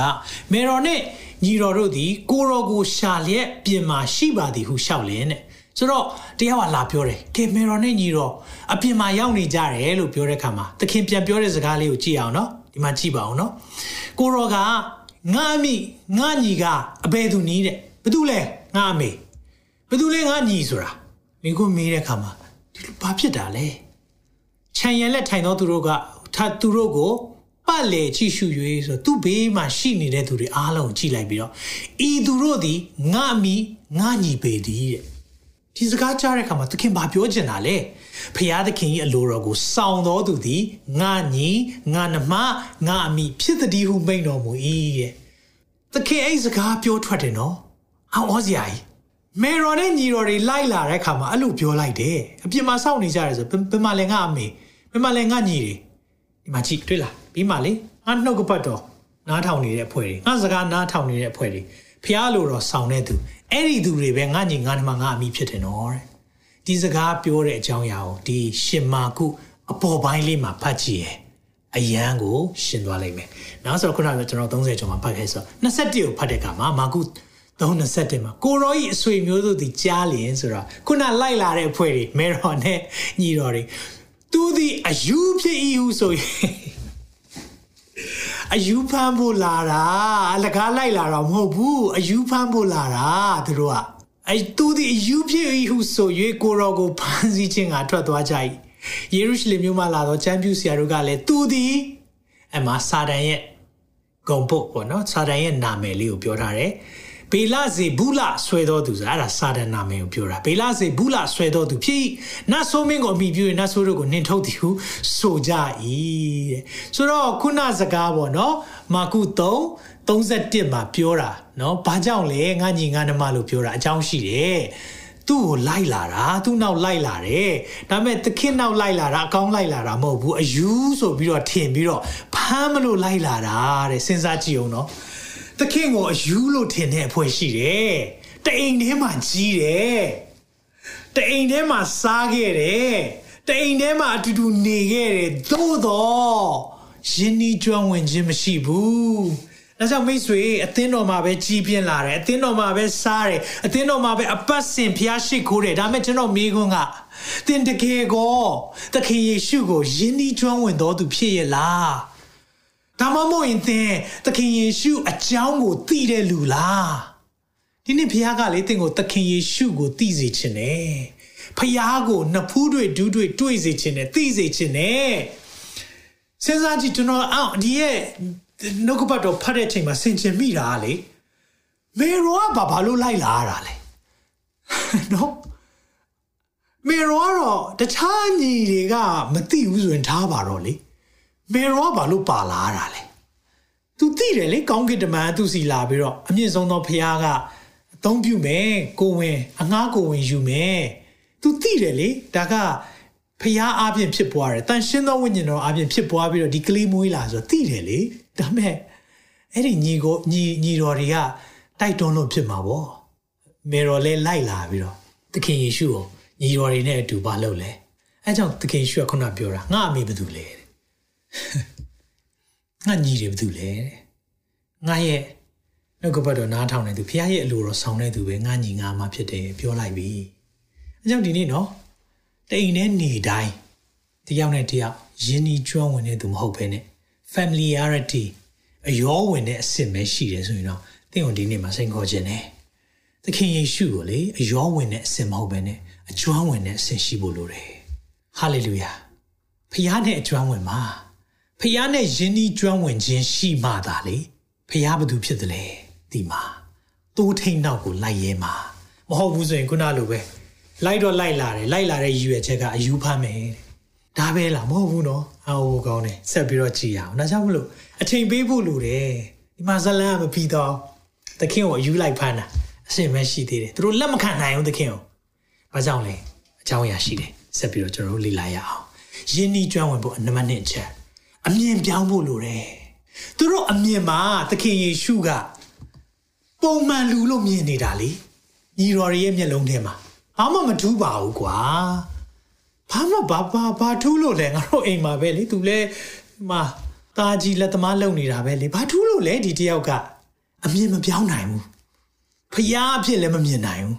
မေတော်နဲ့ညီတော်တို့သည်ကိုရောကိုရှာလျက်ပြင်မာရှိပါသည်ဟုရှောက်လင်းတဲ့ဆိုတော့တရားကလာပြောတယ်ကဲမေတော်နဲ့ညီတော်အပြင်မှာရောက်နေကြတယ်လို့ပြောတဲ့အခါမှာသခင်ပြန်ပြောတဲ့စကားလေးကိုကြည့်အောင်နော်ဒီမှာကြည့်ပါအောင်နော်ကိုရောကငါအမိငါညီကအဘယ်သူနီးတဲ့ဘသူလဲငါအမေဘသူလဲငါညီဆိုတာမင်းကိုမေးတဲ့အခါမှာဒီလိုဘာဖြစ်တာလဲခြံရံလက်ထိုင်သောသူတို့က ထသူတို့ကိုပတ်လေကြည့်ရှု၍ဆိုသူ့ဘေးမှာရှိနေတဲ့သူတွေအားလုံးကြည့်လိုက်ပြီးတော့ဤသူတို့သည်ငါမိငါညီပေသည်တဲ့ဒီစကားကြားတဲ့အခါမှာသခင်ဘာပြောချင်တာလဲဖျားသခင်၏အလိုတော်ကိုစောင့်တော်သူသည်ငါညီငါနှမငါအမိဖြစ်သည်ဟုမိန်တော်မူ၏တဲ့သခင်အဲ့စကားပြောထွက်တယ်နော်အောင်ဩစရာကြီးမေရော်နဲ့ညီတော်တွေလိုက်လာတဲ့အခါမှာအဲ့လိုပြောလိုက်တယ်အပြင်မှာစောင့်နေကြတယ်ဆိုဘယ်မှာလဲငါအမေဘယ်မှာလဲငါညီတွေ ဒီမှာကြည့်တွေ့လားပြီးမှလေငါနှုတ်ကပတ်တော်နားထောင်နေတဲ့အဖွဲ့တွေငါစကားနားထောင်နေတဲ့အဖွဲ့တွေဖျားလို့တော့ဆောင်းတဲ့သူအဲ့ဒီသူတွေပဲငါညီငါနှမငါအမိဖြစ်တယ်နော်တဲ့ဒီစကားပြောတဲ့အကြောင်းအရာကိုဒီရှင်မာကုအပေါ်ပိုင်းလေးမှာဖတ်ကြည့်ရအယံကိုရှင်းသွားလိုက်မယ်။နောက်ဆိုတော့ခုနကကျွန်တော်30ကျော်မှာဖတ်ခဲ့ဆို21ကိုဖတ်တဲ့အခါမှာမာကု321မှာကိုရောဤအဆွေမျိုးတို့ဒီကြားလျင်ဆိုတော့ခုနလိုက်လာတဲ့အဖွဲ့တွေမေရော်နဲ့ညီတော်တွေ သူဒီအယူဖြစ်ဤဟုဆိုရင်အယူဖမ်းဖို့လာတာအလကားလိုက်လာတော့မဟုတ်ဘူးအယူဖမ်းဖို့လာတာသူတို့ကအဲသူဒီအယူဖြစ်ဤဟုဆို၍ကိုရောကိုဖမ်းဆီးခြင်းကထွက်သွားကြ၏ယေရုရှလင်မြို့မှာလာတော့ချမ်းပြူဆရာတို့ကလည်းသူဒီအမစာတန်ရဲ့ဂုံပုတ်ပေါ့နော်စာတန်ရဲ့နာမည်လေးကိုပြောထားတယ် ဘေလဇေဘူးလဆွဲတော်သူဆိုတာအဲ့ဒါစာတန်နာမည်ကိုပြောတာဘေလဇေဘူးလဆွဲတော်သူဖြစ်နတ်ဆိုးမင်းကိုအမိပြုရင်နတ်ဆိုးတို့ကိုနှင်ထုတ်သည်ဟုဆိုကြ၏တဲ့ဆိုတော့ခုနစကားပေါ့နော်မာကု3 31မှာပြောတာနော်ဘာကြောင့်လဲငါညီငါနှမလို့ပြောတာအကြောင်းရှိတယ်သူ့ကိုလိုက်လာတာသူ့နောက်လိုက်လာတယ်ဒါပေမဲ့သခင်နောက်လိုက်လာတာအကောင်းလိုက်လာတာမဟုတ်ဘူးအယူဆိုပြီးတော့ထင်ပြီးတော့ဖမ်းမလို့လိုက်လာတာတဲ့စဉ်းစားကြည့်အောင်နော် သခင်ကိုအယူလို့ထင်တဲ့အဖွဲ့ရှိတယ်တအိမ်ထဲမှာကြီးတယ်တအိမ်ထဲမှာစားခဲ့တယ်တအိမ်ထဲမှာအတူတူနေခဲ့တယ်သို့တော့ယင်းဤကျွမ်းဝင်ခြင်းမရှိဘူးဒါကြောင့်မိတ်ဆွေအသင်းတော်မှာပဲကြီးပြင်းလာတယ်အသင်းတော်မှာပဲစားတယ်အသင်းတော်မှာပဲအပတ်စဉ်ဖျားရှိခိုးတယ်ဒါမဲ့ကျွန်တော်မိခွန်းကသင်တကယ်ကိုသခင်ယေရှုကိုယင်းဤကျွမ်းဝင်တော်သူဖြစ်ရဲ့လား ဒါမှမဟုတ်ရင်သင်သခင်ယေရှုအကြောင်းကိုသိတဲ့လူလားဒီနေ့ဖခင်ကလေသင်ကိုသခင်ယေရှုကိုသိစေခြင်းနဲ့ဖခင်ကိုနှစ်ဖူးတွေဒူးတွေတွေ့စေခြင်းနဲ့သိစေခြင်းနဲ့စဉ်းစားကြည့်ကျွန်တော်အော်ဒီရဲ့နှုတ်ကပတ်တော်ဖတ်တဲ့အချိန်မှာဆင်ခြင်မိတာလေမေရောကဘာဘာလို့လိုက်လာရတာလဲနော်မေရောကတော့တခြားညီတွေကမသိဘူးဆိုရင်ထားပါတော့လေ မေရောကဘာလို့ပါလာရတာလဲ तू သိတယ်လေကောင်းကင်တမန်သူစီလာပြီးတော့အမြင့်ဆုံးသောဖခင်ကအသုံးပြုမယ်ကိုဝင်အငှားကိုဝင်ယူမယ် तू သိတယ်လေဒါကဖျားအပြင်ဖြစ်ပွားတယ်တန်ရှင်းသောဝိညာဉ်တော်အပြင်ဖြစ်ပွားပြီးတော့ဒီကလေးမွေးလာဆိုသိတယ်လေဒါမဲ့အဲ့ဒီညီကိုညီညီတော်တွေကတိုက်တွန်းလို့ဖြစ်မှာပေါ့မေတော်လဲလိုက်လာပြီးတော့သခင်ယေရှုကိုညီတော်တွေနဲ့အတူပါလို့လဲအဲကြောင့်သခင်ယေရှုကခုနပြောတာငါအမေဘာတူလဲတဲ့ ငါညီတွေဘာတူလဲတဲ့ငါရဲ့နှုတ်ကပတ်တော်နားထောင်နေသူဖခင်ရဲ့အလိုတော်ဆောင်နေသူပဲငါညီငါမှဖြစ်တယ်ပြောလိုက်ပြီအဲကြောင့်ဒီနေ့နော်တိမ်နဲ့နေတိုင်းတယောက်နဲ့တယောက်ယဉ်ဤကျွမ်းဝင်တဲ့သူမဟုတ်ဘဲနဲ့ familiarity အယောဝင်တဲ့အစစ်ပဲရှိတယ်ဆိုရင်တော့သင်တို့ဒီနေ့မှာစိတ်ခေါ်ခြင်းနဲ့သခင်ယေရှုကိုလေအယောဝင်တဲ့အစစ်မဟုတ်ဘဲနဲ့အကျွမ်းဝင်တဲ့အစစ်ရှိဖို့လိုတယ်ဟာလေလုယာဖခင်နဲ့အကျွမ်းဝင်မှာ ဖခင်နဲ့ယဉ်ဤကျွမ်းဝင်ခြင်းရှိမှသာလေဖခင်ဘာသူဖြစ်တယ်လဲဒီမှာတိုးထိန်နောက်ကိုလိုက်ရဲမှာမဟုတ်ဘူးဆိုရင်ခုနလိုပဲလိုက်တော့လိုက်လာတယ်လိုက်လာတဲ့ရည်ရွယ်ချက်ကအယူဖမ်းမယ်ဒါပဲလားမဟုတ်ဘူးနော်အော်ကောင်းတယ်ဆက်ပြီးတော့ကြည်ရအောင်ဒါကြောင့်မလို့အချိန်ပေးဖို့လိုတယ်ဒီမှာဇလန်မပြီးတော့သခင်ကိုအယူလိုက်ဖမ်းတာအစင်ပဲရှိသေးတယ်သူတို့လက်မခံနိုင်ဘူးသခင်ကိုဘာကြောင့်လဲအကြောင်းအရာရှိတယ်ဆက်ပြီးတော့ကျွန်တော်တို့လေ့လာရအောင်ယင်းဤကျွမ်းဝင်ဖို့နံပါတ်1ချက် အမြင်ပြောင်းဖို့လိုတယ်သူတို့အမြင်မှာသခင်ယေရှုကပုံမှန်လူလို့မြင်နေတာလေညီတော်ရဲ့မျက်လုံးထဲမှာဘာမှမထူးပါဘူးကွာဘာမှဘာဘာဘာထူးလို့လဲငါတို့အိမ်မှာပဲလေသူလဲမှာตาကြီးလက်သမားလုံနေတာပဲလေဘာထူးလို့လဲဒီတယောက်ကအမြင်မပြောင်းနိုင်ဘူးဖျားအဖြစ်လည်းမမြင်နိုင်ဘူး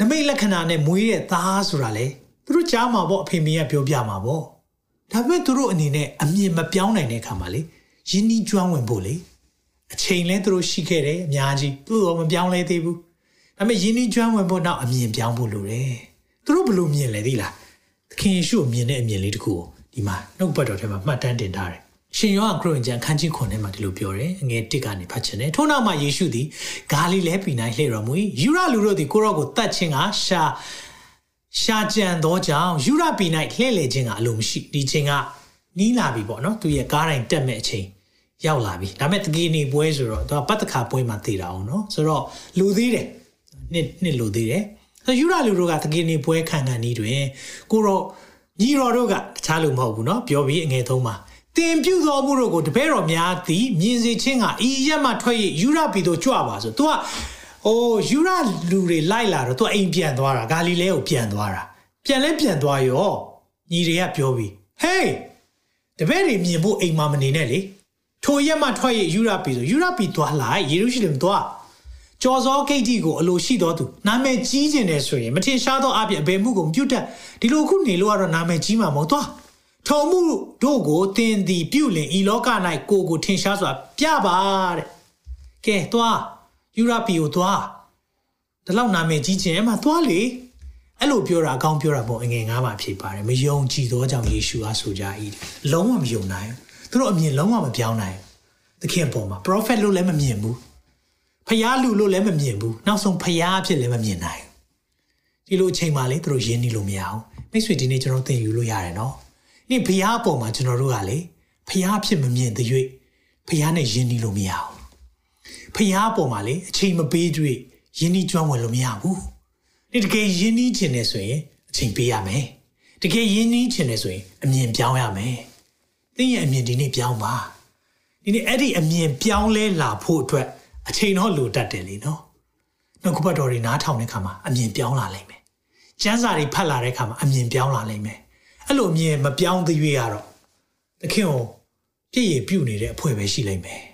နမိတ်လက္ခဏာနဲ့မွေးတဲ့သားဆိုတာလေသူတို့ကြားမှာပေါ့အဖေမေကပြောပြမှာပေါ့ ဒါပေမဲ့သူတို့အနေနဲ့အမြင်မပြောင်းနိုင်တဲ့အခါမှာလေယဉ်ဤကျွမ်းဝင်ဖို့လေအချိန်လဲသူတို့ရှိခဲ့တယ်အများကြီးသူတို့မပြောင်းလဲသေးဘူးဒါပေမဲ့ယဉ်ဤကျွမ်းဝင်ဖို့နောက်အမြင်ပြောင်းဖို့လိုတယ်သူတို့ဘယ်လိုမြင်လဲသိလားသခင်ယေရှုကိုမြင်တဲ့အမြင်လေးတခုကိုဒီမှာနှုတ်ပတ်တော်ထဲမှာမှတ်တမ်းတင်ထားတယ်ရှင်ယောဟန်ခရစ်ဝင်ကျမ်းခန်းကြီး9ထဲမှာဒီလိုပြောတယ်အငယ်1ကနေဖတ်ချင်တယ်ထို့နောက်မှာယေရှုသည်ဂါလိလဲပြည်၌လှည့်တော်မူ၏ယူရလူတို့သည်ကိုရော့ကိုတတ်ခြင်းကရှာ ရှာကြံသောကြောင့်ယူရပြည်၌လှည့်လေခြင်းကအလိုမရှိဒီချိန်ကနီးလာပြီပေါ့နော်သူရဲ့ကားတိုင်းတက်မဲ့အချိန်ရောက်လာပြီဒါပေမဲ့တကယ်နေပွဲဆိုတော့သူကပတ်တခါပွဲမှာတည်တာအောင်နော်ဆိုတော့လူသေးတယ်နှစ်နှစ်လူသေးတယ်ဆိုယူရလူတို့ကတကယ်နေပွဲခံခံနေတွင်ကိုရောညီတော်တို့ကတခြားလူမဟုတ်ဘူးနော်ပြောပြီးအငယ်သုံးပါတင်ပြုသောမှုတို့ကိုတပည့်တော်များသည်မြင်စေခြင်းကဤရက်မှထွက်ရယူရပြည်သို့ကြွပါဆို။ तू က အိုးယူရလူတွေလိုက်လာတော့ तू အိမ်ပြန်သွားတာဂါလိလဲကိုပြန်သွားတာ။ပြန်လဲပြန်သွားရောညီတွေကပြောပြီး "Hey တပည့်တွေမြင်ဖို့အိမ်မှာမနေနဲ့လေ။ထိုရက်မှထွက်ရယူရပြည်ဆိုယူရပြည်သွားလိုက်ယေရုရှလင်သွားကြော်စောဂိတ်တီကိုအလိုရှိတော်သူနာမည်ကြီးကျင်တယ်ဆိုရင်မထင်ရှားသောအပြင်အဘယ်မှုကိုမပြုတ်တတ်ဒီလိုခုနေလို့ကတော့နာမည်ကြီးမှာမဟုတ်သွား။ထုံမှုတို့ကိုသင်သည်ပြုလင်ဤလောက၌ကိုကိုထင်ရှားစွာပြပါတဲ့ကဲသွား ယူရာပီကိုသွားဒီလောက်နာမည်ကြီးခြင်းမှာသွားလေအဲ့လိုပြောတာအကောင်းပြောတာပေါ့အငယ်ငါးပါဖြစ်ပါတယ်မယုံကြည်သောကြောင့်ယေရှုအားဆိုကြ၏လုံးဝမယုံနိုင်သူတို့အမြင်လုံးဝမပြောင်းနိုင်သခင်ပေါ်မှာ prophet လို့လည်းမမြင်ဘူးဖျားလူလို့လည်းမမြင်ဘူးနောက်ဆုံးဖျားအဖြစ်လည်းမမြင်နိုင်ဒီလိုအချိန်မှလေသူတို့ယဉ်နေလို့မရအောင်မိတ်ဆွေဒီနေ့ကျွန်တော်သင်ယူလို့ရတယ်နော်နေ့ဘုရားအပေါ်မှာကျွန်တော်တို့ကလေဘုရားဖြစ်မမြင်တဲ့၍ဘုရားနဲ့ယဉ်နီးလို့မရဘူးဘု ရားအပေါ်မှာလေအချိန်မပေးတွေ့ယဉ်နီးကျွမ်းဝင်လို့မရဘူးဒီတကယ်ယဉ်နီးခြင်းနဲ့ဆိုရင်အချိန်ပေးရမယ်တကယ်ယဉ်နီးခြင်းနဲ့ဆိုရင်အမြင်ပြောင်းရမယ်သင်ရဲ့အမြင်ဒီနေ့ပြောင်းပါဒီနေ့အဲ့ဒီအမြင်ပြောင်းလဲလာဖို့အတွက်အချိန်တော့လိုတတ်တယ်လीနော်နှုတ်ကပတ်တော်တွေနားထောင်တဲ့အခါမှာအမြင်ပြောင်းလာလိမ့်မယ်ကျမ်းစာတွေဖတ်လာတဲ့အခါမှာအမြင်ပြောင်းလာလိမ့်မယ်အဲ့လိုမြင်မပြောင်းသေးရတော့သခင်ကိုပြည့်ရပြုတ်နေတဲ့အဖွဲပဲရှိလိမ့်မယ်။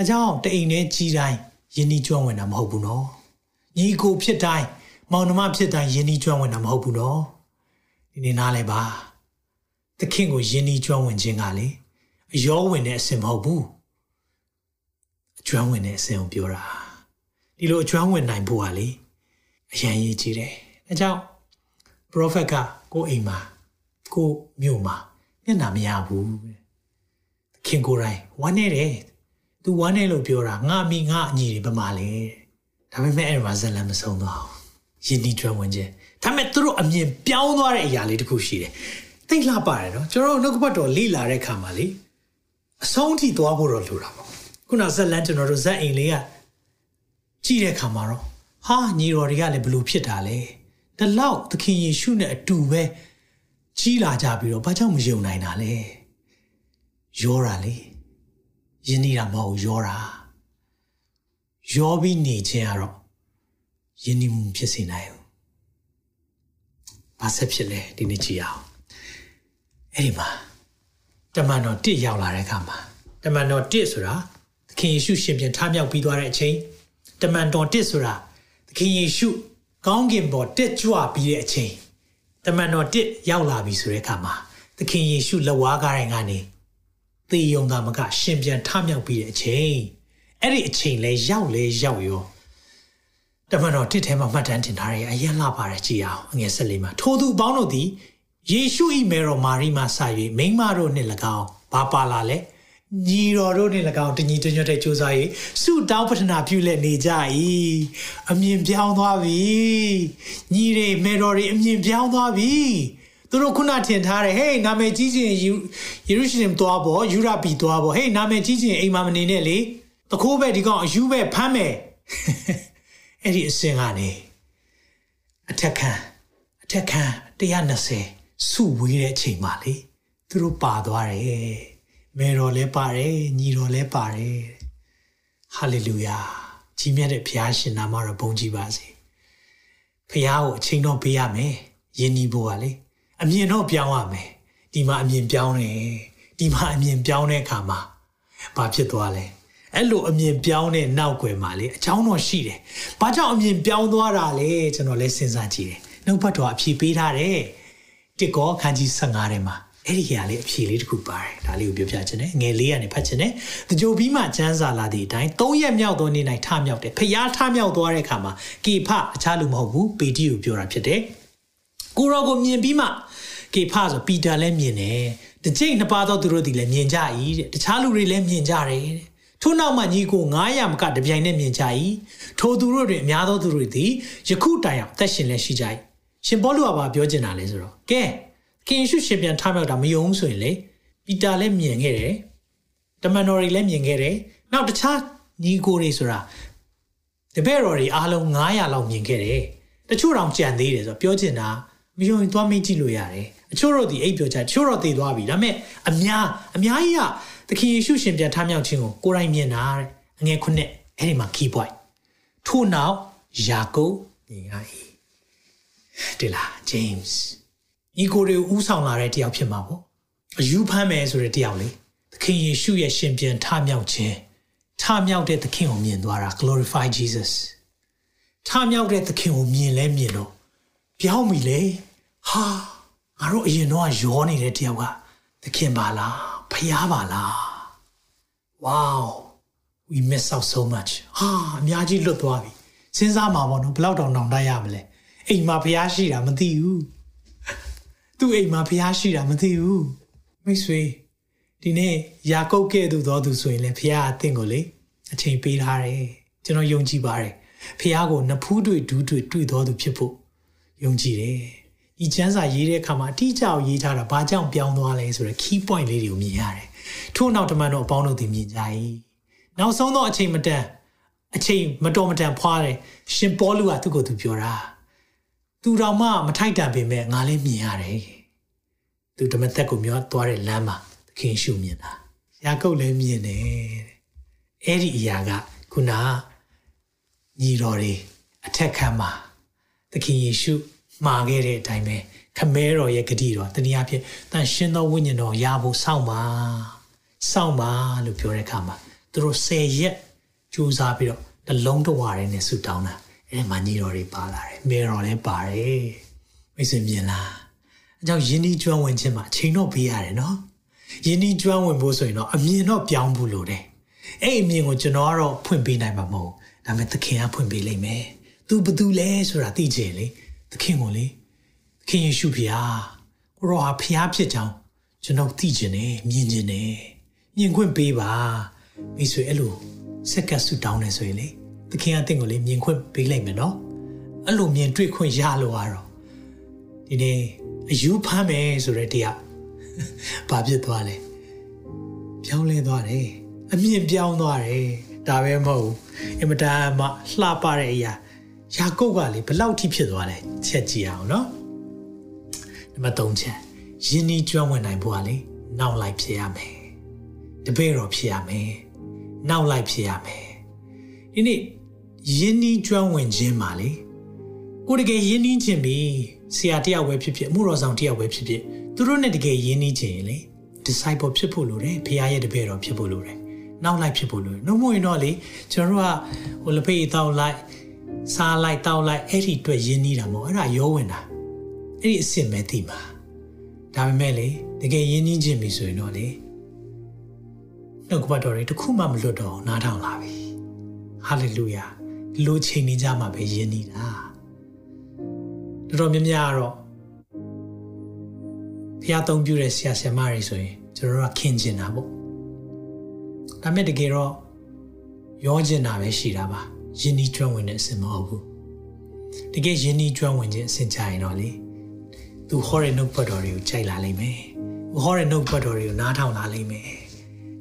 အဲကြောင့်တအိမ်နဲ့ကြီးတိုင်းယဉ်ဤကျွမ်းဝင်တာမဟုတ်ဘူးနော်။ညီကိုဖြစ်တိုင်းမောင်နှမဖြစ်တိုင်းယဉ်ဤကျွမ်းဝင်တာမဟုတ်ဘူးနော်။ဒီနေ့နားလဲပါ။သခင်ကိုယဉ်ဤကျွမ်းဝင်ခြင်းကလေအယောဝင်တဲ့အစင်မဟုတ်ဘူး။အကျွမ်းဝင်တဲ့အစင်ကိုပြောတာ။ဒီလိုအကျွမ်းဝင်နိုင်ဖို့ကလေအရန်ရေးကြည့်တယ်။အဲကြောင့် prophet ကကိုအိမ်မှာကိုမြို့မှာမျက်နှာမရဘူးခင်ကိုယ်တိုင်ဝမ်းနေတယ် သူဝမ်းနေလို့ပြောတာငါမိငါအညီတွေပမာလေဒါပေမဲ့အဲ့မှာဇလန်မဆုံးတော့ယဉ်ဒီကျွမ်းဝင်ခြင်းဒါပေမဲ့သူတို့အမြင်ပြောင်းသွားတဲ့အရာလေးတခုရှိတယ်သိလှပါတယ်နော်ကျွန်တော်တို့နှုတ်ကပတ်တော်လေ့လာတဲ့ခါမှာလေအဆုံးထိသွားဖို့တော့လိုတာပေါ့ခုနဇလန်ကျွန်တော်တို့ဇက်အိမ်လေးကကြည့်တဲ့ခါမှာတော့ဟာညီတော်တွေကလည်းဘလို့ဖြစ်တာလဲဒီလောက်သခင်ယေရှုနဲ့အတူပဲကြီးလာကြပြီးတော့ဘာကြောင့်မယုံနိုင်တာလဲရောတာလေ ယဉ်နေတာမဟုတ်ရောတာရောပြီးနေခြင်းကတော့ယဉ်နေမှုဖြစ်စေနိုင်ဘူးဘာဆက်ဖြစ်လဲဒီနေ့ကြည့်အောင်အဲ့ဒီမှာတမန်တော်တစ်ရောက်လာတဲ့အခါမှာတမန်တော်တစ်ဆိုတာသခင်ယေရှုရှင်ပြန်ထမြောက်ပြီးသွားတဲ့အချိန်တမန်တော်တစ်ဆိုတာသခင်ယေရှုကောင်းကင်ဘော်တက်ကြွပြီးတဲ့အချိန်တမန်တော်တစ်ရောက်လာပြီဆိုတဲ့အခါမှာသခင်ယေရှုလက်ဝါးကားတိုင်းကနေ သေယုံသားမက ရှင်ပြန်ထမြောက်ပြီးတဲ့အချိန်အဲ့ဒီအချိန်လဲရောက်လဲရောက်ရောတမန်တော်တစ်ထဲမှာမှတ်တမ်းတင်ထားရအရင်လာပါတယ်ကြည်အောင်အငယ်ဆက်လေးမှာထိုသူအပေါင်းတို့သည်ယေရှု၏မေတော်မာရိမှစ၍မိန်းမတို့နှင့်၎င်းဘာပါလာလဲညီတော်တို့နဲ့၎င်းတညီတညွတ်တဲ့ကြိုးစားရေးဆုတောင်းပတနာပြုလက်နေကြ၏အမြင်ပြောင်းသွားပြီညီတွေမေတော်တွေအမြင်ပြောင်းသွားပြီ သူတို့ခုနထင်ထားတယ်ဟေးနာမည်ကြီးချင်းယေရုရှလင်သွားပေါ့ယူရပီသွားပေါ့ဟေးနာမည်ကြီးချင်းအိမ်မှာမနေနဲ့လေတခိုးပဲဒီကောင်အယူပဲဖမ်းမယ်အဲ့ဒီအစင်ကနေအထက်ခံအထက်ခံ120စုဝေးတဲ့အချိန်မှလေသူတို့ပါသွားတယ်မေတော်လည်းပါတယ်ညီတော်လည်းပါတယ်ဟာလေလုယာကြီးမြတ်တဲ့ဘုရားရှင်နာမတော်ဘုန်းကြီးပါစေဖះကိုအချိန်တော့ပေးရမယ်ယဉ်နီးဖို့ကလေ အမြင်တော့ပြောင်းရမယ်ဒီမှာအမြင်ပြောင်းတယ်ဒီမှာအမြင်ပြောင်းတဲ့အခါမှာဘာဖြစ်သွားလဲအဲ့လိုအမြင်ပြောင်းတဲ့နောက်ွယ်မှာလေအချောင်းတော့ရှိတယ်။ဘာကြောင့်အမြင်ပြောင်းသွားတာလဲကျွန်တော်လည်းစဉ်းစားကြည့်တယ်။နှုတ်ဘတ်တော်အဖြေပေးထားတယ်။တစ်ကောခန်းကြီး15ထဲမှာအဲ့ဒီဟာလေးအဖြေလေးတစ်ခုပါတယ်။ဒါလေးကိုပြောပြချင်တယ်။ငယ်လေးကနေဖတ်ချင်တယ်။တကြိုပြီးမှကျမ်းစာလာသည့်အတိုင်း၃ရက်မြောက်သောနေ့၌ထမြောက်တယ်။ဖျားထမြောက်သွားတဲ့အခါမှာကေဖအခြားလူမဟုတ်ဘူးပေတိကိုပြောတာဖြစ်တယ်။ကိုရောကိုမြင်ပြီးမှ ကေဖဆိုပီတာလည်းမြင်တယ်။တစ်ချိန်နှစ်ပါးသောသူတို့ဒီလည်းမြင်ကြ၏တဲ့။တခြားလူတွေလည်းမြင်ကြတယ်တဲ့။ထို့နောက်မှညီကို900မကတပြိုင်နက်မြင်ကြ၏ထိုသူတို့တွင်အများသောသူတို့သည်ယခုတိုင်အောင်သက်ရှင်လည်းရှိကြ၏ရှင်ပေါလုကဘာပြောချင်တာလဲဆိုတော့ကဲခင်ရှုရှင်ပြန်ထားမြောက်တာမယုံဆိုရင်လေပီတာလည်းမြင်ခဲ့တယ်တမန်တော်တွေလည်းမြင်ခဲ့တယ်နောက်တခြားညီကိုတွေဆိုတာတပည့်တော်တွေအားလုံး900လောက်မြင်ခဲ့တယ်တချို့တောင်ကြံသေးတယ်ဆိုတော့ပြောချင်တာ မယုံရင်သွားမေးကြည့်လို့ရတယ်အချို့တို့ဒီအိပ်ပြောချတချို့တော့သေသွားပြီဒါပေမဲ့အများအများကြီးကသခင်ယေရှုရှင်ပြန်ထမြောက်ခြင်းကိုကိုယ်တိုင်မြင်တာတဲ့အငယ်ခုနှစ်အဲ့ဒီမှာ key point ထို့နောက်ယာကုပ်မြင်ရ၏ဒီလား James ဤကိုယ်တွေဥဆောင်လာတဲ့တယောက်ဖြစ်မှာပေါ့အယူဖမ်းမယ်ဆိုတဲ့တယောက်လေသခင်ယေရှုရဲ့ရှင်ပြန်ထမြောက်ခြင်းထမြောက်တဲ့သခင်ကိုမြင်သွားတာ glorify Jesus ထမြောက်တဲ့သခင်ကိုမြင်လဲမြင်တော့ပြောင်းပြီလေ ဟာငါတို့အရင်တော့ရောနေတဲ့တယောက်ကသခင်ပါလားဖျားပါလား wow we miss out so much ဟာအများကြီးလွတ်သွားပြီစဉ်းစားမှာပေါ့နော်ဘယ်တော့တောင်တောင်တတ်ရမလဲအိမ်မှာဖျားရှိတာမသိဘူးသူ့အိမ်မှာဖျားရှိတာမသိဘူးမိတ်ဆွေဒီနေ့ယာကုပ်ကဲ့သို့သောသူဆိုရင်လည်းဖျားအသင်ကိုလေအချိန်ပေးထားတယ်ကျွန်တော်ယုံကြည်ပါတယ်ဖျားကိုနဖူးတွေဒူးတွေတွေ့တော်သူဖြစ်ဖို့ယုံကြည်တယ် ဒီကျမ်းစာရေးတဲ့အခါမှာအတိအကျကိုရေးထားတာဘာကြောင့်ပြောင်းသွားလဲဆိုတော့ key point လေးတွေကိုမြင်ရတယ်ထို့နောက်တမန်တော်အပေါင်းတို့သည်မြင်ကြ၏နောက်ဆုံးသောအချိန်မတန်အချိန်မတော်မတန်ဖွာတယ်ရှင်ပေါလုကသူ့ကိုသူပြောတာသူတော်မှမထိုက်တန်ပေမဲ့ငါလည်းမြင်ရတယ်သူဓမ္မသက်ကိုမျောသွားတဲ့လမ်းမှာသခင်ရှုမြင်တာယာကုပ်လည်းမြင်တယ်အဲ့ဒီအရာကခုနညီတော်တွေအထက်ခံမှာသခင်ယေရှု မှာခဲ့တဲ့အတိုင်းပဲခမဲတော်ရဲ့ဂတိတော်တနည်းအားဖြင့်တန်ရှင်းသောဝိညာဉ်တော်ရဖို့စောင့်ပါစောင့်ပါလို့ပြောတဲ့အခါမှာသူတို့၁၀ရက်ကြိုးစားပြီးတော့နှလုံးတဝါရဲနဲ့ဆူတောင်းတာအဲ့ဒီမှာညီတော်တွေပါလာတယ်မဲတော်လည်းပါတယ်မိတ်ဆွေမြင်လားအကြောင်းယင်းဒီကျွမ်းဝင်ခြင်းမှာအချိန်တော့ပေးရတယ်နော်ယင်းဒီကျွမ်းဝင်ဖို့ဆိုရင်တော့အမြင်တော့ပြောင်းဖို့လိုတယ်အဲ့အမြင်ကိုကျွန်တော်ကတော့ဖွင့်ပေးနိုင်မှာမဟုတ်ဒါပေမဲ့သခင်ကဖွင့်ပေးလိမ့်မယ်သူဘသူလဲဆိုတာသိကြလေ သခင်ကိုလေသခင်ယေရှုဖျားကိုရောဟာဖျားဖြစ်ကြောင်းကျွန်တော်သိကျင်တယ်မြင်ကျင်တယ်မြင်ခွင့်ပေးပါမိတ်ဆွေအဲ့လိုစက္ကပ်ဆူတောင်းနေဆိုရင်လေသခင်အသင်ကိုလေမြင်ခွင့်ပေးလိုက်မယ်နော်အဲ့လိုမြင်တွေ့ခွင့်ရလို့ရတော့ဒီနေ့အယူဖမ်းမယ်ဆိုတဲ့တရားဘာဖြစ်သွားလဲပြောင်းလဲသွားတယ်အမြင်ပြောင်းသွားတယ်ဒါပဲမဟုတ်အင်မတန်မှလှပတဲ့အရာ ယာကုပ်ကလေဘလောက်ထိဖြစ်သွားလဲချက်ကြည့်အောင်နော်နံပါတ်3ချက်ယင်းဤကျွမ်းဝင်နိုင်ဖို့ကလေနောက်လိုက်ဖြစ်ရမယ်တပည့်တော်ဖြစ်ရမယ်နောက်လိုက်ဖြစ်ရမယ်ဒီနေ့ယင်းဤကျွမ်းဝင်ခြင်းပါလေကိုတကယ်ယင်းဤခြင်းပြီဆရာတယောက်ပဲဖြစ်ဖြစ်အမှုတော်ဆောင်တယောက်ပဲဖြစ်ဖြစ်သူတို့နဲ့တကယ်ယင်းဤခြင်းလေ disciple ဖြစ်ဖို့လိုတယ်ဖခင်ရဲ့တပည့်တော်ဖြစ်ဖို့လိုတယ်နောက်လိုက်ဖြစ်ဖို့လိုတယ်နှုတ်မဝင်တော့လေကျွန်တော်တို့ကဟိုလပိတ်တောက်လိုက် စားလိုက်တောက်လိုက်အဲ့ဒီအတွက်ယင်းနေတာမဟုတ်အဲ့ဒါရောဝင်တာအဲ့ဒီအစ်စ်မဲ့သိမှာဒါပေမဲ့လေတကယ်ယင်းနှင်းခြင်းပြီဆိုရင်တော့လေနှုတ်ကပတ်တော်တွေတခုမှမလွတ်တော့နားထောင်လာပြီဟာလေလုယာဒီလိုချိန်နေကြမှာပဲယင်းနေတာတော်တော်များများကတော့ဖျားသုံးပြတဲ့ဆရာဆရာမတွေဆိုရင်ကျွန်တော်တို့ကခင်ကျင်တာပေါ့ဒါမဲ့တကယ်တော့ရောကျင်တာပဲရှိတာပါ ယင်းဒီကျွမ်းဝင်တဲ့အစင်မဟုတ်ဘူးတကယ်ယင်းဒီကျွမ်းဝင်ခြင်းအစင်ကြရင်တော့လေသူဟောတဲ့နှုတ်ပတ်တော်တွေကိုကြိုက်လာလိမ့်မယ်သူဟောတဲ့နှုတ်ပတ်တော်တွေကိုနားထောင်လာလိမ့်မယ်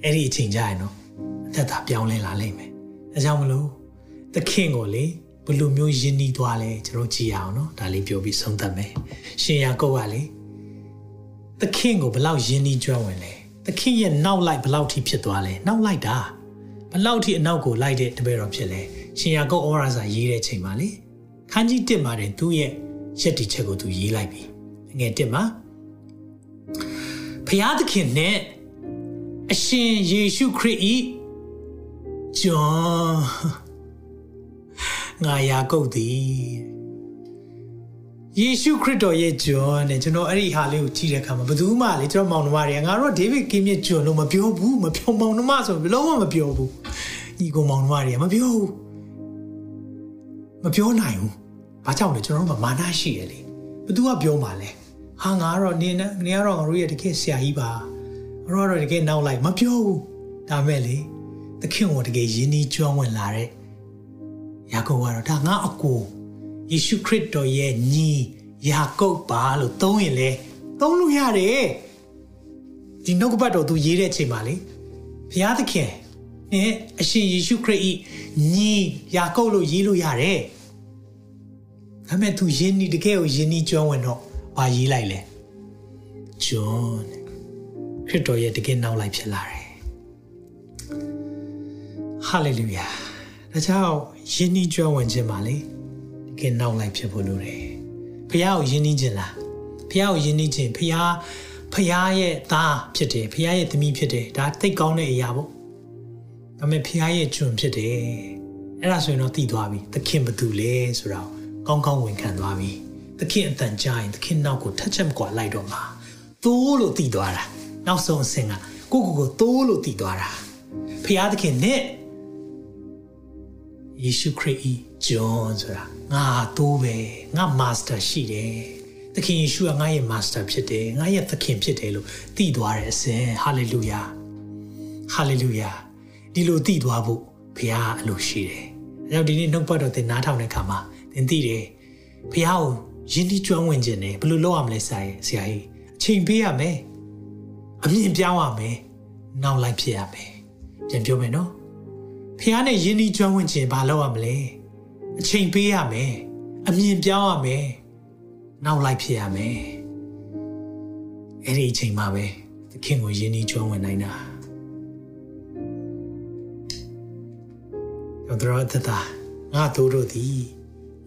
အဲ့ဒီအချိန်ကြရင်တော့အသက်သာပြောင်းလဲလာလိမ့်မယ်ဒါကြောင့်မလို့သခင်ကိုလေဘယ်လိုမျိုးယဉ်နီးသွားလဲကျွန်တော်ကြည့်အောင်နော်ဒါလေးပြောပြီးဆုံးသတ်မယ်ရှင်ယာကုပ်ကလေသခင်ကိုဘယ်လောက်ယဉ်နီးကျွမ်းဝင်လဲသခင်ရဲ့နောက်လိုက်ဘယ်လောက်ထိဖြစ်သွားလဲနောက်လိုက်တာဘယ်လောက်ထိအနောက်ကိုလိုက်တဲ့တပည့်တော်ဖြစ်လဲ ရှင်ယာကုပ်ဩရာစာရေးတဲ့ချိန်မှာလေခန်းကြီး1မှာတင်သူ့ရဲ့ယက်တီချက်ကိုသူရေးလိုက်ပြီငယ်1မှာဖျားသခင်နဲ့အရှင်ယေရှုခရစ်ဤကျွန်ငါယာကုတ်သည်ယေရှုခရစ်တော်ရဲ့ကျွန်နဲ့ကျွန်တော်အဲ့ဒီဟာလေးကိုကြည့်တဲ့အခါမှာဘယ်သူမှလေကျွန်တော်မောင်နှမတွေကငါတို့ဒေးဗစ်ကင်းမြစ်ကျွန်လို့မပြောဘူးမပြောမောင်နှမဆိုဘယ်လုံးမှမပြောဘူးညီကောင်မောင်နှမတွေကမပြောဘူးမ ပြောနိုင်ဘူးဘာကြောင့်လဲကျွန်တော်တို့မှာမာနရှိရလေဘသူကပြောမှာလဲဟာငါကတော့နင်းနေကတော့ငါတို့ရဲ့တကယ်ဆရာကြီးပါငါတို့ကတော့တကယ်နောက်လိုက်မပြောဘူးဒါမဲ့လေသခင်ကတကယ်ယဉ်ဤကျွမ်းဝင်လာတဲ့ယာကုပ်ကတော့ဒါငါအကိုယေရှုခရစ်တော်ရဲ့ညီယာကုပ်ပါလို့သုံးရင်လေသုံးလို့ရတယ်ဒီနှုတ်ကပတ်တော်သူရေးတဲ့ချိန်မှာလေဘုရားသခင်နဲ့အရှင်ယေရှုခရစ်ဤညီယာကုပ်လို့ရေးလို့ရတယ် ဒါပေမဲ့သူယဉ်ဤတကယ်ကိုယဉ်ဤကျွမ်းဝင်တော့ဘာရေးလိုက်လဲဂျွန်ခရစ်တော်ရဲ့တကယ်နောက်လိုက်ဖြစ်လာတယ်ဟာလေလုယာဒါကြောင့်ယဉ်ဤကျွမ်းဝင်ခြင်းပါလေကဲနောက်လိုက်ဖြစ်ဖို့လိုတယ်ဖះကိုယဉ်နှီးခြင်းလားဖះကိုယဉ်နှီးခြင်းဖះဖះရဲ့သားဖြစ်တယ်ဖះရဲ့သမီးဖြစ်တယ်ဒါသိကောင်းတဲ့အရာပေါ့ဒါပေမဲ့ဖះရဲ့ကျွန်ဖြစ်တယ်အဲ့ဒါဆိုရင်တော့သိသွားပြီသခင်ဘသူလဲဆိုတော့ ကောင်းကောင်းဝန်ခံသွားပြီသခင်အတန်ကြာရင်သခင်နောက်ကိုထက်ချက်မကွာလိုက်တော့မှာသိုးလို့သိသွားတာနောက်ဆုံးအဆင့်ကကိုကိုကိုသိုးလို့သိသွားတာဖះသခင်နဲ့ယေရှုခရစ်ဤဂျွန်ဆိုတာငါတိုးပဲငါမာစတာရှိတယ်သခင်ယေရှုကငါရဲ့မာစတာဖြစ်တယ်ငါရဲ့သခင်ဖြစ်တယ်လို့သိသွားတဲ့အစဉ်ဟာလေလုယာဟာလေလုယာဒီလိုသိသွားဖို့ဘုရားအလိုရှိတယ်အဲကြောင့်ဒီနေ့နှုတ်ပတ်တော်သင်နားထောင်တဲ့အခါမှာ သင်သိတယ်ဘုရားကိုယဉ်ဒီကျွမ်းဝင်ခြင်းနဲ့ဘယ်လိုလုပ်ရမလဲဆရာဆရာကြီးအချိန်ပေးရမယ်အမြင်ပြောင်းရမယ်နောက်လိုက်ဖြစ်ရမယ်ပြန်ပြောမယ်နော်ဖះနဲ့ယဉ်ဒီကျွမ်းဝင်ခြင်းဘာလုပ်ရမလဲအချိန်ပေးရမယ်အမြင်ပြောင်းရမယ်နောက်လိုက်ဖြစ်ရမယ်အဲ့ဒီအချိန်မှာပဲသခင်ကိုယဉ်ဒီကျွမ်းဝင်နိုင်တာယောဒရတတာငါတို့တို့သည်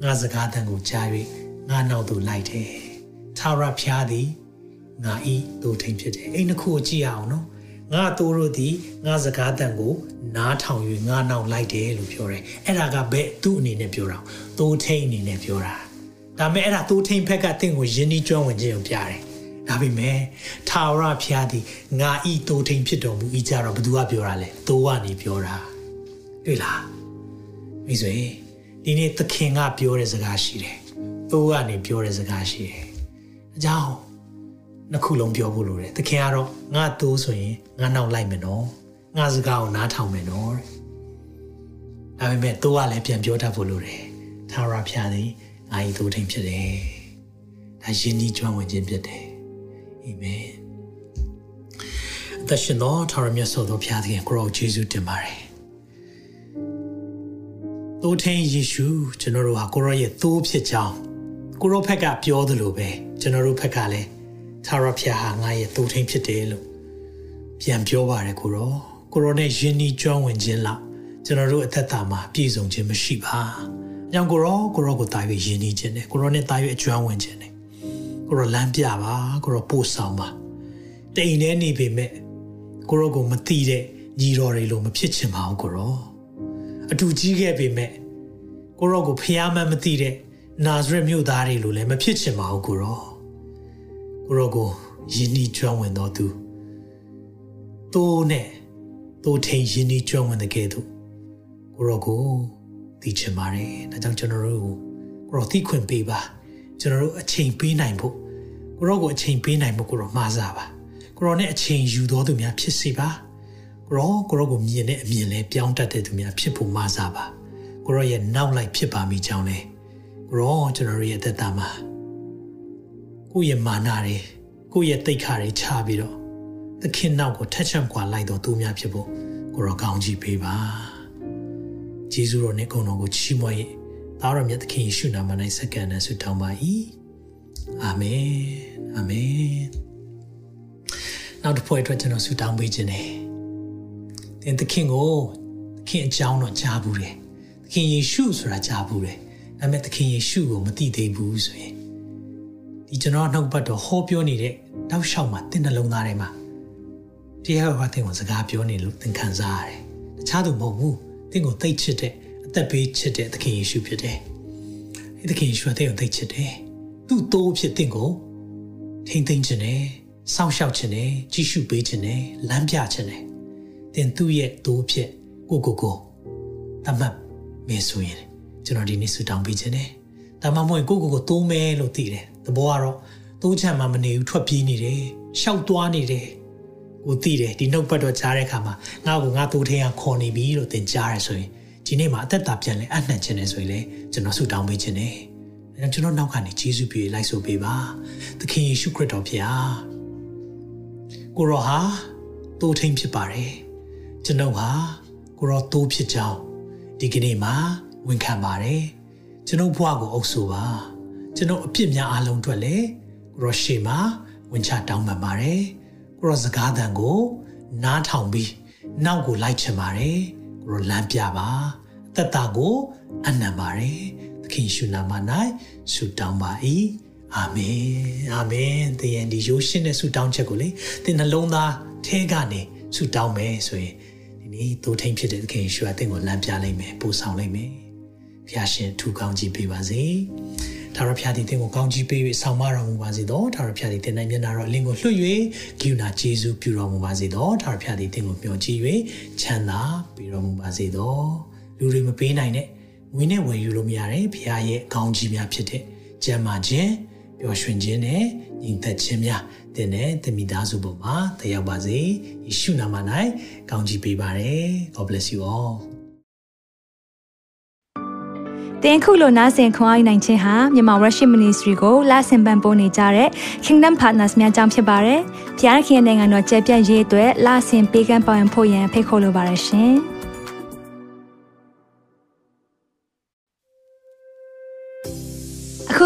ငါစကားတန်ကိုကြား၍ငါနောက်သို့လိုက်တယ်သာရဖျားသည်ငါဤတို့ထိန်ဖြစ်တယ်အဲ့နှစ်ခုကိုကြည့်ရအောင်နော်ငါတို့တို့သည်ငါစကားတန်ကိုနားထောင်၍ငါနောက်လိုက်တယ်လို့ပြောတယ်အဲ့ဒါကဘယ်သူ့အနေနဲ့ပြောတာသိုးထိန်အနေနဲ့ပြောတာဒါပေမဲ့အဲ့ဒါသိုးထိန်ဖက်ကတင့်ကိုယဉ်ဤကျွမ်းဝင်ခြင်းကိုပြတယ်ဒါပေမဲ့ထာဝရဘုရားသည်ငါဤသိုးထိန်ဖြစ်တော်မူဤကြတော့ဘသူကပြောတာလဲသိုးကနေပြောတာတွေ့လားမိတ်ဆွေ ဒီနေ့သခင်ကပြောတဲ့စကားရှိတယ်သိုးကနေပြောတဲ့စကားရှိတယ်အကြောင်းနှစ်ခုလုံးပြောဖို့လိုတယ်သခင်ကတော့ငါသိုးဆိုရင်ငါနောက်လိုက်မယ်နော်ငါစကားကိုနားထောင်မယ်နော်ဒါပေမဲ့သိုးကလည်းပြန်ပြောတတ်ဖို့လိုတယ်သာရဖျားသည်ငါဤသိုးထိန်ဖြစ်တယ်ဒါယဉ်ဤကျွမ်းဝင်ခြင်းဖြစ်တယ်အာမင်အသက်ရှင်သောထာဝရမြတ်စွာဘုရားသခင်ကိုရောယေရှုတင်ပါတယ် သိုးထင်းယေရှုကျွန်တော်တို့ဟာကိုရောရဲ့သိုးဖြစ်ကြောင်းကိုရောဖက်ကပြောသလိုပဲကျွန်တော်တို့ဖက်ကလည်းသာရဖျားဟာငါရဲ့သိုးထင်းဖြစ်တယ်လို့ပြန်ပြောပါတယ်ကိုရောကိုရောနဲ့ယဉ်ဤကျွမ်းဝင်ခြင်းလောက်ကျွန်တော်တို့အသက်တာမှာပြည့်စုံခြင်းမရှိပါ။ကြောင့်ကိုရောကိုရောကိုတာ၍ယဉ်ဤခြင်းနဲ့ကိုရောနဲ့တာ၍အကျွမ်းဝင်ခြင်းနဲ့ကိုရောလမ်းပြပါကိုရောပို့ဆောင်ပါ။တိမ်နေနေပေမဲ့ကိုရောကိုမတိတဲ့ညီတော်တွေလိုမဖြစ်ချင်ပါဘူးကိုရော။ အတူကြီးခဲ့ပေမဲ့ကိုရောကိုဖျားမှန်းမသိတဲ့နာဇရက်မြို့သားတွေလိုလည်းမဖြစ်ချင်ပါဘူးကိုရော။ကိုရောကိုယဉ်ဤကျွမ်းဝင်တော်သူသိုးနဲ့သိုးထိန်ရင်းနှီးကျွမ်းဝင်တဲ့ကဲ့သို့ကိုရောကိုသိချင်ပါတယ်။ဒါကြောင့်ကျွန်တော်တို့ကိုရောသိခွင့်ပေးပါ။ကျွန်တော်တို့အချိန်ပေးနိုင်ဖို့ကိုရောကိုအချိန်ပေးနိုင်ဖို့ကိုရောမှားစားပါ။ကိုရောနဲ့အချိန်ယူတော်သူများဖြစ်စေပါ။ကို ရောကိုရောကိုမြင်တဲ့အမြင်လဲပြောင်းတတ်တဲ့သူများဖြစ်ဖို့မှားစားပါ။ကိုရောရဲ့နောက်လိုက်ဖြစ်ပါမိကြောင်းလဲကိုရောကျွန်တော်ရဲ့အသက်တာမှာကိုယ့်ရဲ့မာနတွေကိုယ့်ရဲ့တိတ်ခါတွေချပြီးတော့သခင်နောက်ကိုထက်ချံကွာလိုက်တော့သူများဖြစ်ဖို့ကိုရောကောင်းကြီးပေးပါဂျေဇုတော်နဲ့ဂုဏ်တော်ကိုချီးမွမ်း၏သားတော်မြတ်သခင်ယေရှုနာမ၌စက္ကန့်နဲ့ဆုတောင်းပါ၏အာမင်အာမင်နောက်တစ်ဖွဲ့အတွက်ကျွန်တော်ဆုတောင်းပေးခြင်းတယ် သင်သခင်ကိုသခင်အကြောင်းတော့ကြားဘူးတယ်သခင်ယေရှုဆိုတာကြားဘူးတယ်ဒါပေမဲ့သခင်ယေရှုကိုမသိသေးဘူးဆိုရင်ဒီကျွန်တော်နှုတ်ပတ်တော်ဟောပြောနေတဲ့တောက်လျှောက်မှာတင်းနှလုံးသားထဲမှာတရားဟောတဲ့ကိုစကားပြောနေလို့သင်ခံစားရတယ်။တခြားသူမဟုတ်ဘူး။သင်ကိုသိချစ်တဲ့အသက်ပေးချစ်တဲ့သခင်ယေရှုဖြစ်တယ်။ဒီသခင်ယေရှုကသင်ကိုသိချစ်တယ်။သူ့တိုးဖြစ်သင်ကိုထိမ့်သိမ့်ခြင်းနဲ့စောင့်ရှောက်ခြင်းနဲ့ကြည့်ရှုပေးခြင်းနဲ့လမ်းပြခြင်းနဲ့ သင်သူ့ရဲ့တိုးဖြစ်ကိုကိုကိုတမတ်မေဆိုရင်ကျွန်တော်ဒီနေ့ဆူတောင်းပေးခြင်းနဲ့ဒါမှမဟုတ်ကိုကိုကိုတိုးမဲလို့သိတယ်။သဘောကတော့တိုးချမ်းမှမနေဘူးထွက်ပြေးနေတယ်။ရှောက်သွားနေတယ်။ကိုသိတယ်ဒီနှုတ်ပတ်တော်ကြားတဲ့အခါမှာငါ့ကိုငါတိုးထင်းကခေါ်နေပြီလို့သင်ကြားရဆိုရင်ဒီနေ့မှာအသက်တာပြန်လဲအနှံ့ခြင်းနဲ့ဆိုရင်လေကျွန်တော်ဆူတောင်းပေးခြင်းနဲ့ကျွန်တော်နောက်ကနေယေရှုပြေလိုက်ဆိုပေးပါသခင်ယေရှုခရစ်တော်ဖျားကိုရောဟာတိုးထင်းဖြစ်ပါတယ် ကျွန်တော်ဟာကိုရောတိုးဖြစ်ကြောင်းဒီကနေ့မှာဝန်ခံပါတယ်ကျွန်တော်ဘဝကိုအုပ်ဆိုပါကျွန်တော်အပြစ်များအလုံးအတွက်လည်းကိုရောရှေမှာဝင်ချတောင်းပန်ပါတယ်ကိုရောစကားသံကိုနားထောင်ပြီးနောက်ကိုလိုက်ချင်ပါတယ်ကိုရောလမ်းပြပါအသက်တာကိုအနံပါတယ်သခင်ရှုနာမ၌ဆုတောင်းပါ၏အာမင်အာမင်သင်ရဲ့ဒီရိုးရှင်းတဲ့ဆုတောင်းချက်ကိုလေသင်နှလုံးသားထဲကနေ ဆုတောင်းမယ်ဆိုရင်ဒီနေ့တိုးထိန်ဖြစ်တဲ့သခင်ရှုအသင်ကိုလမ်းပြလိုက်မယ်ပို့ဆောင်လိုက်မယ်ဖျာရှင်ထူကောင်းကြီးပေးပါစေထာဝရဘုရားသည်သင်ကိုကောင်းကြီးပေး၍ဆောင်မတော်မူပါစေသောထာဝရဘုရားသည်သင်၌မျက်နာတော်အလင်းကိုလွှတ်၍ဂိူနာကျေးဇူးပြုတော်မူပါစေသောထာဝရဘုရားသည်သင်ကိုမျှော်ကြည့်၍ချမ်းသာပေးတော်မူပါစေသောလူတွေမပေးနိုင်တဲ့ငွေနဲ့ဝယ်ယူလို့မရတဲ့ဘုရားရဲ့ကောင်းကြီးများဖြစ်တဲ့ကျမ်းမာခြင်း ပျော်ရွှင်ခြင်းနဲ့ညီသက်ခြင်းများတင်တဲ့တမိသားစုပေါ်မှာတရားပါစေယေရှုနာမ၌ကောင်းချီးပေးပါရယ် God bless you all တင်ခုလိုနာဆင်ခွန်အားနိုင်ခြင်းဟာမြန်မာ Worship Ministry ကိုလာဆင်ပန်ပိုးနေကြတဲ့ Kingdom Partners များအကြောင်းဖြစ်ပါတယ်။ဖျားခင်နိုင်ငံတော်ကျယ်ပြန့်ရေးအတွက်လာဆင်ပေးကမ်းပောင်းဖို့ရန်ဖိတ်ခေါ်လိုပါတယ်ရှင်။